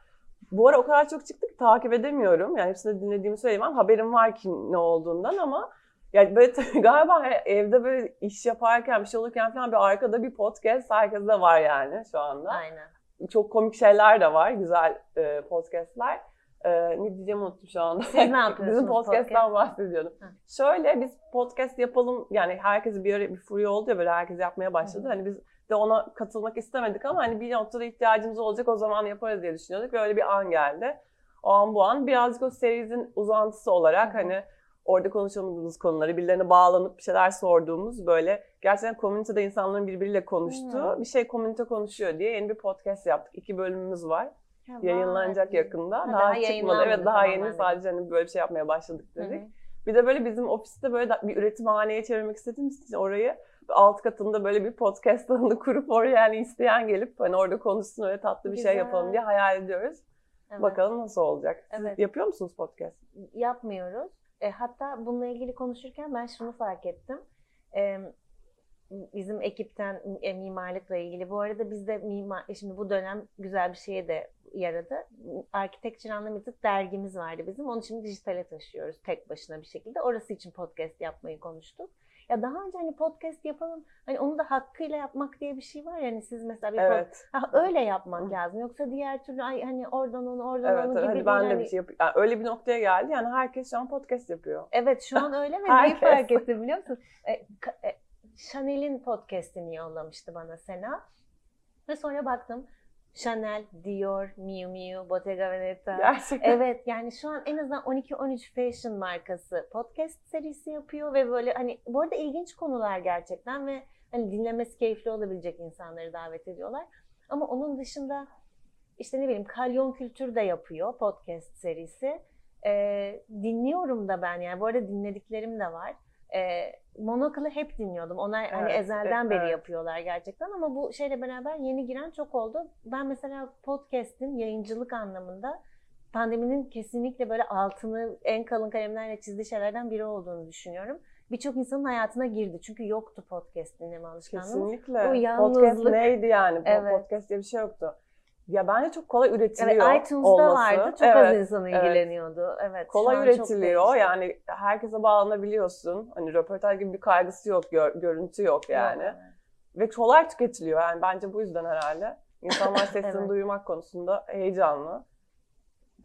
S3: Bu ara o kadar çok çıktı ki takip edemiyorum. Yani hepsini dinlediğimi söyleyemem. Haberim var ki ne olduğundan ama yani böyle *laughs* galiba evde böyle iş yaparken bir şey olurken falan bir arkada bir podcast herkeste var yani şu anda.
S2: Aynen.
S3: Çok komik şeyler de var. Güzel e, podcastler. E, ne diyeceğimi unuttum şu anda.
S2: Siz ne *laughs* yapıyorsunuz
S3: Bizim podcast'tan
S2: podcast?
S3: bahsediyordum.
S2: Ha.
S3: Şöyle biz podcast yapalım yani herkes bir ara bir furya oldu ya böyle herkes yapmaya başladı.
S2: Hı hı.
S3: Hani biz de ona katılmak istemedik ama hani bir noktada ihtiyacımız olacak o zaman yaparız diye düşünüyorduk. Böyle bir an geldi. O an bu an birazcık o serimizin uzantısı olarak
S2: Hı hı.
S3: hani orada konuşamadığımız konuları birilerine bağlanıp bir şeyler sorduğumuz böyle gerçekten komünitede insanların birbiriyle konuştuğu
S2: Hı.
S3: bir şey komünite konuşuyor diye yeni bir podcast yaptık. İki bölümümüz var.
S2: Ha,
S3: Yayınlanacak
S2: vay.
S3: yakında.
S2: Ha,
S3: daha
S2: daha
S3: çıkmadı. Evet daha yeni
S2: de.
S3: sadece hani böyle bir şey yapmaya başladık dedik. Bir de böyle bizim ofiste böyle bir üretimhaneye çevirmek istediğimiz için orayı alt katında böyle bir podcast *laughs* alanı kurup oraya yani isteyen gelip hani orada konuşsun öyle tatlı bir şey
S2: Güzel.
S3: yapalım diye hayal ediyoruz.
S2: Evet.
S3: Bakalım nasıl olacak. Siz
S2: Evet.
S3: yapıyor musunuz podcast?
S2: Yapmıyoruz. E, hatta bununla ilgili konuşurken ben şunu fark ettim. E, bizim ekipten e, mimarlıkla ilgili. Bu arada bizde mimar, e, şimdi bu dönem güzel bir şeye de yaradı. Architecture Unlimited dergimiz vardı bizim. Onu şimdi dijitale taşıyoruz tek başına bir şekilde. Orası için podcast yapmayı konuştuk. Ya daha önce hani podcast yapalım, hani onu da hakkıyla yapmak diye bir şey var ya. Hani siz mesela bir pod-
S3: Evet.
S2: Ha, öyle yapmak lazım. Yoksa diğer türlü ay hani oradan onu oradan
S3: Evet,
S2: onu
S3: evet.
S2: gibi
S3: Hadi ben
S2: değil.
S3: de
S2: Hani-
S3: bir şey yapayım. Yani öyle bir noktaya geldi. Yani herkes şu an podcast yapıyor.
S2: Evet şu an *laughs* öyle ve neyi fark ettim biliyor musun? E, e, Chanel'in podcastini yollamıştı bana Sena. Ve sonra baktım Chanel, Dior, Miu Miu, Bottega Veneta.
S3: Gerçekten.
S2: Evet yani şu an en azından 12-13 fashion markası podcast serisi yapıyor ve böyle hani bu arada ilginç konular gerçekten ve hani dinlemesi keyifli olabilecek insanları davet ediyorlar. Ama onun dışında işte ne bileyim Kalyon Kültür de yapıyor podcast serisi. Ee, dinliyorum da ben yani bu arada dinlediklerim de var. Ee, Monocle'ı hep dinliyordum. Onlar hani
S3: Evet,
S2: ezelden
S3: evet,
S2: beri
S3: evet.
S2: yapıyorlar gerçekten ama bu şeyle beraber yeni giren çok oldu. Ben mesela podcast'in yayıncılık anlamında pandeminin kesinlikle böyle altını en kalın kalemlerle çizdiği şeylerden biri olduğunu düşünüyorum. Birçok insanın hayatına girdi. Çünkü yoktu podcast dinleme alışkanlığı.
S3: Kesinlikle.
S2: O
S3: Podcast
S2: yalnızlık-
S3: neydi yani?
S2: Evet.
S3: Podcast diye bir şey yoktu. Ya bence çok kolay üretiliyor
S2: Evet, iTunes'da
S3: olması.
S2: vardı. Çok
S3: Evet.
S2: az insan
S3: evet.
S2: ilgileniyordu. Evet. şu
S3: Kolay üretiliyor. Yani herkese bağlanabiliyorsun. Hani röportaj gibi bir kaygısı yok, gör- görüntü yok yani.
S2: Yok.
S3: Ve kolay tüketiliyor. Yani bence bu yüzden herhalde. İnsanlar *laughs* sesini
S2: Evet.
S3: duymak konusunda heyecanlı.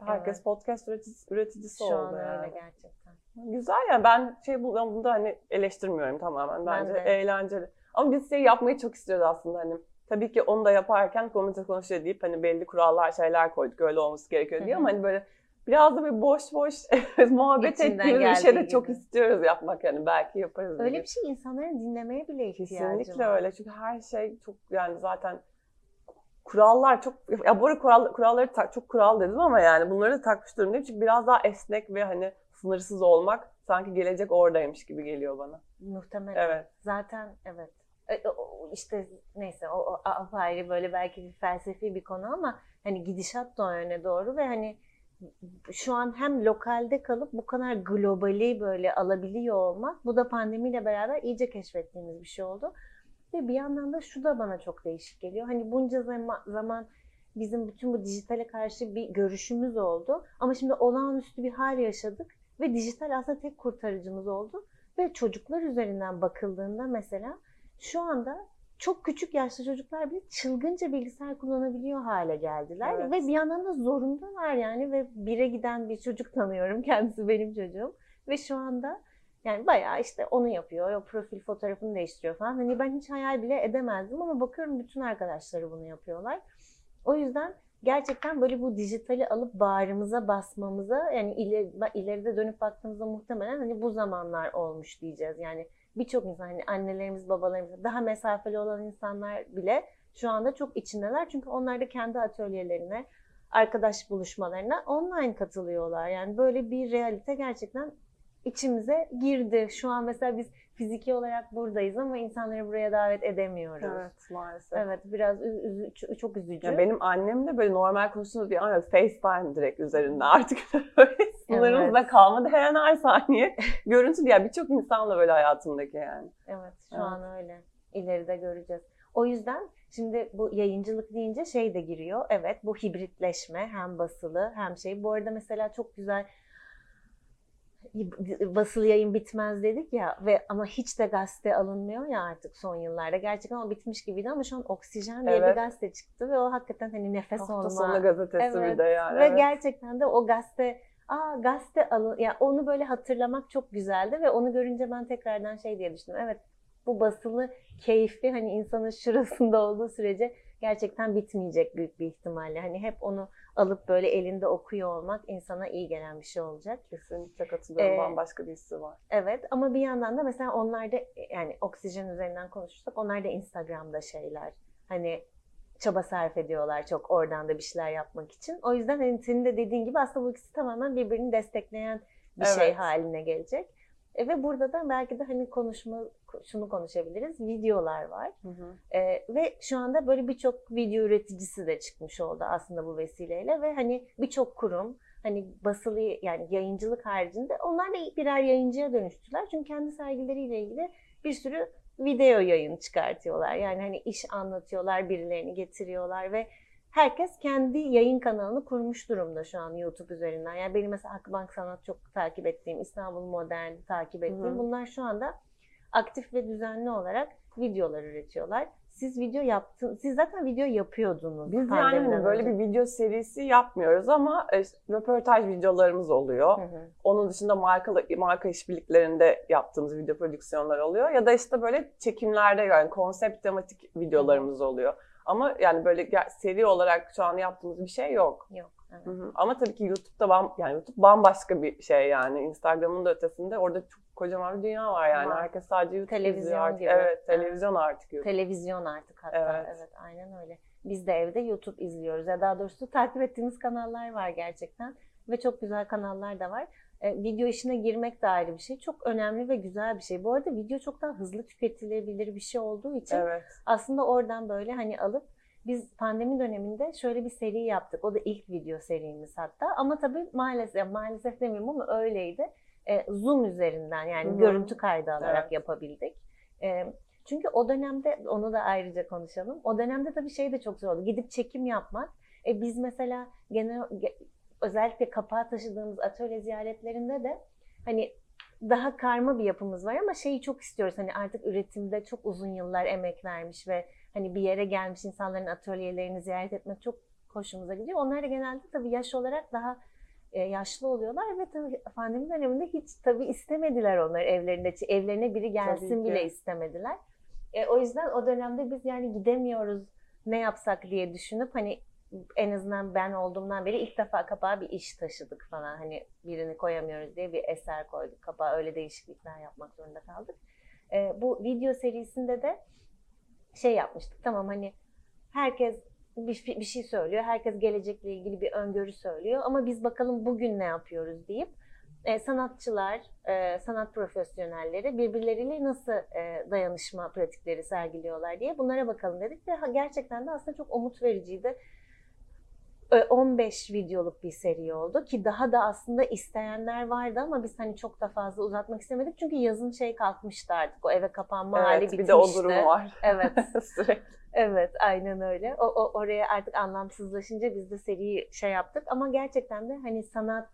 S3: Herkes
S2: Evet.
S3: podcast üreticisi, üreticisi
S2: Şu
S3: oldu
S2: an
S3: yani.
S2: öyle gerçekten.
S3: Güzel yani ben şey bu- ben bunda hani eleştirmiyorum tamamen.
S2: Ben
S3: Bence
S2: de.
S3: eğlenceli. Ama biz şey yapmayı çok istiyoruz aslında hani. Tabii ki onu da yaparken komite konuşuyor deyip hani belli kurallar şeyler koyduk öyle olması gerekiyor diye ama hani böyle biraz da bir boş boş *laughs* muhabbet ettiğimiz bir şey de
S2: geldiği
S3: çok
S2: gibi.
S3: istiyoruz yapmak yani belki yaparız.
S2: Öyle
S3: diye.
S2: bir şey insanların dinlemeye bile ihtiyacı
S3: Kesinlikle
S2: var.
S3: öyle çünkü her şey çok yani zaten kurallar çok ya bu arada kural, kuralları tak, çok kural dedim ama yani bunları da takmış durumdayım çünkü biraz daha esnek ve hani sınırsız olmak sanki gelecek oradaymış gibi geliyor bana.
S2: Muhtemelen.
S3: Evet.
S2: Zaten evet. İşte neyse o, o apayrı böyle belki bir felsefi bir konu ama hani gidişat da o yöne doğru ve hani şu an hem lokalde kalıp bu kadar globali böyle alabiliyor olmak bu da pandemiyle beraber iyice keşfettiğimiz bir şey oldu. Ve bir yandan da şu da bana çok değişik geliyor. Hani bunca zaman bizim bütün bu dijitale karşı bir görüşümüz oldu. Ama şimdi olağanüstü bir hal yaşadık ve dijital aslında tek kurtarıcımız oldu. Ve çocuklar üzerinden bakıldığında mesela şu anda çok küçük yaşlı çocuklar bile çılgınca bilgisayar kullanabiliyor hale geldiler. Evet. Ve bir yandan da zorundalar yani ve bire giden bir çocuk tanıyorum. Kendisi benim çocuğum. Ve şu anda yani bayağı işte onu yapıyor, o profil fotoğrafını değiştiriyor falan. Hani ben hiç hayal bile edemezdim ama bakıyorum bütün arkadaşları bunu yapıyorlar. O yüzden gerçekten böyle bu dijitali alıp bağrımıza basmamıza yani ileri, ileride dönüp baktığımızda muhtemelen hani bu zamanlar olmuş diyeceğiz. Yani birçok insan hani annelerimiz, babalarımız daha mesafeli olan insanlar bile şu anda çok içindeler. Çünkü onlar da kendi atölyelerine, arkadaş buluşmalarına online katılıyorlar. Yani böyle bir realite gerçekten içimize girdi. Şu an mesela biz fiziki olarak buradayız ama insanları buraya davet edemiyoruz.
S3: Evet maalesef.
S2: Evet biraz üzü, çok üzücü.
S3: Ya benim annem de böyle normal konuştuğumuz bir an yok. FaceTime direkt üzerinde *laughs* artık sınırımızda evet. kalmadı. Her an her saniye *laughs* görüntü diye birçok insanla böyle hayatımdaki yani.
S2: Evet şu evet. an öyle. İleride göreceğiz. O yüzden şimdi bu yayıncılık deyince şey de giriyor. Evet bu hibritleşme hem basılı hem şey. Bu arada mesela çok güzel basılı yayın bitmez dedik ya ve ama hiç de gazete alınmıyor ya artık son yıllarda. Gerçekten o bitmiş gibiydi ama şu an Oksijen diye evet. bir gazete çıktı ve o hakikaten hani nefes Hafta olma.
S3: Hafta sonu gazetesi evet. bir de yani.
S2: Ve evet. gerçekten de o gazete aa gazete alın ya yani onu böyle hatırlamak çok güzeldi ve onu görünce ben tekrardan şey diye düşündüm. Evet bu basılı keyifli hani insanın şurasında olduğu sürece gerçekten bitmeyecek büyük bir ihtimalle. Hani hep onu alıp böyle elinde okuyor olmak insana iyi gelen bir şey olacak.
S3: Kesinlikle katılıyorum. Ee, Bambaşka bir hissi var.
S2: Evet ama bir yandan da mesela onlar da yani oksijen üzerinden konuşursak onlar da Instagram'da şeyler. Hani çaba sarf ediyorlar çok oradan da bir şeyler yapmak için. O yüzden hani senin de dediğin gibi aslında bu ikisi tamamen birbirini destekleyen bir şey evet. şey haline gelecek. E, ve burada da belki de hani konuşma şunu konuşabiliriz. Videolar var. Hı hı. E, ve şu anda böyle birçok video üreticisi de çıkmış oldu aslında bu vesileyle ve hani birçok kurum hani basılı yani yayıncılık haricinde onlar da birer yayıncıya dönüştüler. Çünkü kendi sergileriyle ilgili bir sürü video yayın çıkartıyorlar. Yani hani iş anlatıyorlar, birilerini getiriyorlar ve herkes kendi yayın kanalını kurmuş durumda şu an YouTube üzerinden. Yani benim mesela Akbank Sanat çok takip ettiğim, İstanbul Modern takip ettiğim Hı-hı. bunlar şu anda aktif ve düzenli olarak videolar üretiyorlar. Siz video yaptın, siz zaten video yapıyordunuz.
S3: Biz yani böyle bir video serisi yapmıyoruz ama e, röportaj videolarımız oluyor. Hı hı. Onun dışında marka marka işbirliklerinde yaptığımız video prodüksiyonlar oluyor ya da işte böyle çekimlerde yani konsept tematik videolarımız oluyor. Ama yani böyle seri olarak şu an yaptığımız bir şey yok.
S2: Yok. Evet.
S3: Hı hı. Ama tabii ki YouTube'da bam, yani YouTube bambaşka bir şey yani. Instagram'ın da ötesinde orada çok kocaman bir dünya var yani. Ama Herkes sadece YouTube televizyon izliyor artık. Gibi. Evet, televizyon evet. artık YouTube.
S2: Televizyon artık hatta. Evet. evet, aynen öyle. Biz de evde YouTube izliyoruz. Ya daha doğrusu takip ettiğimiz kanallar var gerçekten. Ve çok güzel kanallar da var. E, video işine girmek de ayrı bir şey. Çok önemli ve güzel bir şey. Bu arada video çok daha hızlı tüketilebilir bir şey olduğu için evet. aslında oradan böyle hani alıp biz pandemi döneminde şöyle bir seri yaptık. O da ilk video serimiz hatta. Ama tabii maalesef, maalesef demiyorum ama öyleydi. E, Zoom üzerinden yani Hı-hı. görüntü kaydı alarak evet. yapabildik. E, çünkü o dönemde, onu da ayrıca konuşalım. O dönemde tabii şey de çok zor oldu. Gidip çekim yapmak. E, biz mesela genel özellikle kapağı taşıdığımız atölye ziyaretlerinde de hani daha karma bir yapımız var ama şeyi çok istiyoruz. Hani artık üretimde çok uzun yıllar emek vermiş ve hani bir yere gelmiş insanların atölyelerini ziyaret etmek çok hoşumuza gidiyor. Onlar da genelde tabii yaş olarak daha yaşlı oluyorlar ve tabii pandemi döneminde hiç tabii istemediler onlar evlerinde. Evlerine biri gelsin bile istemediler. E, o yüzden o dönemde biz yani gidemiyoruz ne yapsak diye düşünüp hani en azından ben olduğumdan beri ilk defa kapağa bir iş taşıdık falan. Hani birini koyamıyoruz diye bir eser koyduk kapağa. Öyle değişiklikler yapmak zorunda kaldık. E, bu video serisinde de şey yapmıştık. Tamam hani herkes bir, bir şey söylüyor. Herkes gelecekle ilgili bir öngörü söylüyor. Ama biz bakalım bugün ne yapıyoruz deyip e, sanatçılar, e, sanat profesyonelleri birbirleriyle nasıl e, dayanışma pratikleri sergiliyorlar diye bunlara bakalım dedik ve gerçekten de aslında çok umut vericiydi 15 videoluk bir seri oldu ki daha da aslında isteyenler vardı ama biz hani çok da fazla uzatmak istemedik çünkü yazın şey kalkmıştı artık o eve kapanma hali
S3: Evet,
S2: bitmişti.
S3: bir de o durum var.
S2: Evet. *laughs*
S3: Sürekli.
S2: Evet, aynen öyle. O, o oraya artık anlamsızlaşınca biz de seriyi şey yaptık ama gerçekten de hani sanat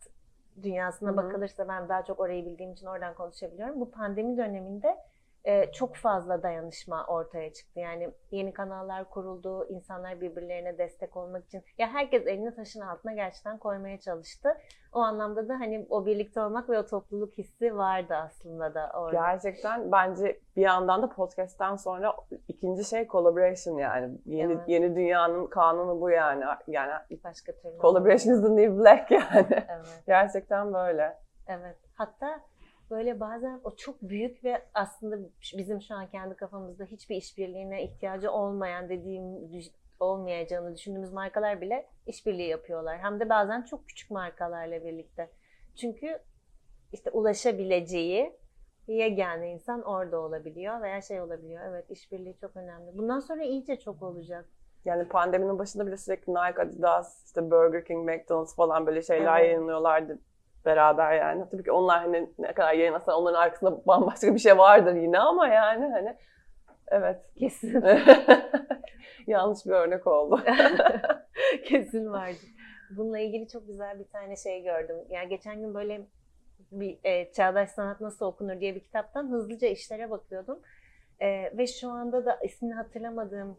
S2: dünyasına
S3: Hı hı.
S2: bakılırsa ben daha çok orayı bildiğim için oradan konuşabiliyorum. Bu pandemi döneminde e, çok fazla dayanışma ortaya çıktı. Yani yeni kanallar kuruldu, insanlar birbirlerine destek olmak için. Ya herkes elini taşın altına gerçekten koymaya çalıştı. O anlamda da hani o birlikte olmak ve o topluluk hissi vardı aslında da orada.
S3: Gerçekten bence bir yandan da podcast'ten sonra ikinci şey collaboration yani. Yeni
S2: Evet.
S3: yeni dünyanın kanunu bu yani. Yani
S2: Başka türlü.
S3: collaboration is the new black yani.
S2: Evet. *laughs*
S3: Gerçekten böyle.
S2: Evet. Hatta böyle bazen o çok büyük ve aslında bizim şu an kendi kafamızda hiçbir işbirliğine ihtiyacı olmayan dediğim olmayacağını düşündüğümüz markalar bile işbirliği yapıyorlar. Hem de bazen çok küçük markalarla birlikte. Çünkü işte ulaşabileceği yegane insan orada olabiliyor veya şey olabiliyor. Evet işbirliği çok önemli. Bundan sonra iyice çok olacak.
S3: Yani pandeminin başında bile sürekli Nike, Adidas, işte Burger King, McDonald's falan böyle şeyler
S2: Evet.
S3: yayınlıyorlardı beraber yani. Tabii ki onlar hani ne kadar yayınlasa onların arkasında bambaşka bir şey vardır yine ama yani hani evet.
S2: Kesin. *laughs*
S3: Yanlış bir örnek oldu. *laughs*
S2: Kesin vardı. Bununla ilgili çok güzel bir tane şey gördüm. Yani geçen gün böyle bir e, Çağdaş Sanat Nasıl Okunur diye bir kitaptan hızlıca işlere bakıyordum. E, ve şu anda da ismini hatırlamadığım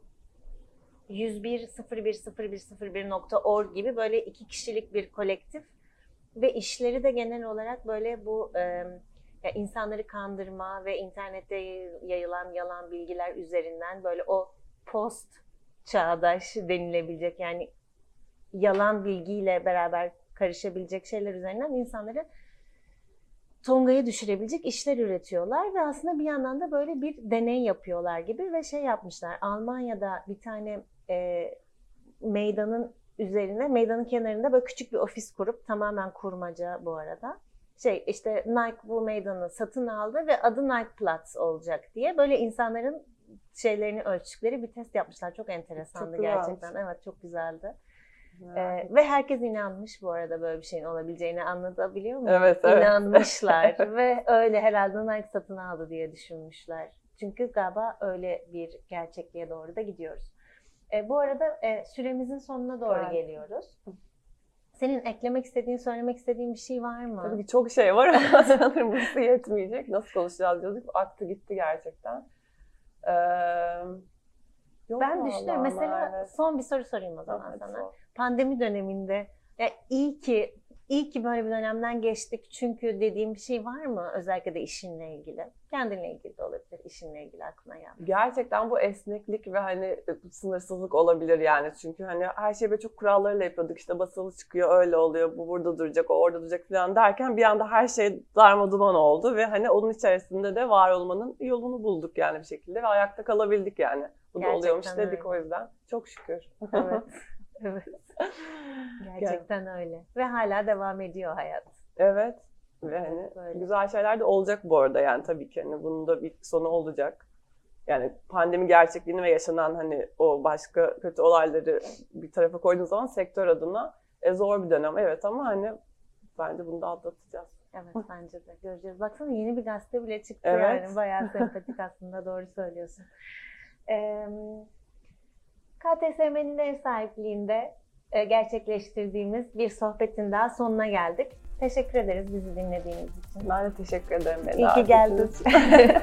S2: 101.01.01.01.org gibi böyle iki kişilik bir kolektif ve işleri de genel olarak böyle bu e, ya insanları kandırma ve internette yayılan yalan bilgiler üzerinden böyle o post çağdaş denilebilecek yani yalan bilgiyle beraber karışabilecek şeyler üzerinden insanları tongaya düşürebilecek işler üretiyorlar ve aslında bir yandan da böyle bir deney yapıyorlar gibi ve şey yapmışlar. Almanya'da bir tane e, meydanın üzerine, meydanın kenarında böyle küçük bir ofis kurup tamamen kurmaca bu arada. Şey işte Nike bu meydanı satın aldı ve adı Nike Platz olacak diye böyle insanların şeylerini ölçtükleri bir test yapmışlar. Çok enteresandı
S3: Çok
S2: gerçekten. Evet çok güzeldi. Ee, ve herkes inanmış bu arada böyle bir şeyin olabileceğini anlatabiliyor muyum?
S3: evet evet.
S2: İnanmışlar *laughs* ve öyle herhalde Nike satın aldı diye düşünmüşler. Çünkü galiba öyle bir gerçekliğe doğru da gidiyoruz. E, bu arada e, süremizin sonuna doğru
S3: Evet.
S2: geliyoruz. Senin eklemek istediğin, söylemek istediğin bir şey var mı?
S3: Tabii ki çok şey var ama *laughs* sanırım burası yetmeyecek. Nasıl konuşacağız diyorduk. Aktı gitti gerçekten. Ee, yok
S2: ben düşünüyorum. Mesela
S3: evet.
S2: son bir soru sorayım o zaman
S3: Tamam,
S2: sana.
S3: sor.
S2: Pandemi döneminde ya iyi ki iyi ki böyle bir dönemden geçtik çünkü dediğim bir şey var mı? Özellikle de işinle ilgili. Kendinle ilgili de olabilir. işinle ilgili aklına geldi.
S3: Gerçekten bu esneklik ve hani e, sınırsızlık olabilir yani. Çünkü hani her şeyi böyle çok kurallarıyla yapıyorduk. İşte basılı çıkıyor, öyle oluyor, bu burada duracak, o orada duracak falan derken bir anda her şey darma duman oldu ve hani onun içerisinde de var olmanın yolunu bulduk yani bir şekilde ve ayakta kalabildik yani. Bu da
S2: Gerçekten
S3: oluyormuş
S2: öyle.
S3: dedik o yüzden. Çok şükür.
S2: Evet. *laughs* evet. Gerçekten öyle. Ve hala devam ediyor hayat.
S3: Evet. Ve hani
S2: Böyle.
S3: güzel şeyler de olacak bu arada yani tabii ki hani bunun da bir sonu olacak. Yani pandemi gerçekliğini ve yaşanan hani o başka kötü olayları bir tarafa koyduğun zaman sektör adına e, zor bir dönem evet ama hani bence bunu da atlatacağız.
S2: Evet bence de. Göreceğiz. Baksana yeni bir gazete bile çıktı
S3: Evet.
S2: yani. Bayağı *laughs* sempatik aslında. Doğru söylüyorsun. Ee, KTSM'nin ev sahipliğinde e, gerçekleştirdiğimiz bir sohbetin daha sonuna geldik. Teşekkür ederiz bizi dinlediğiniz için.
S3: Ben de teşekkür ederim. beni
S2: İyi ki geldin. *laughs*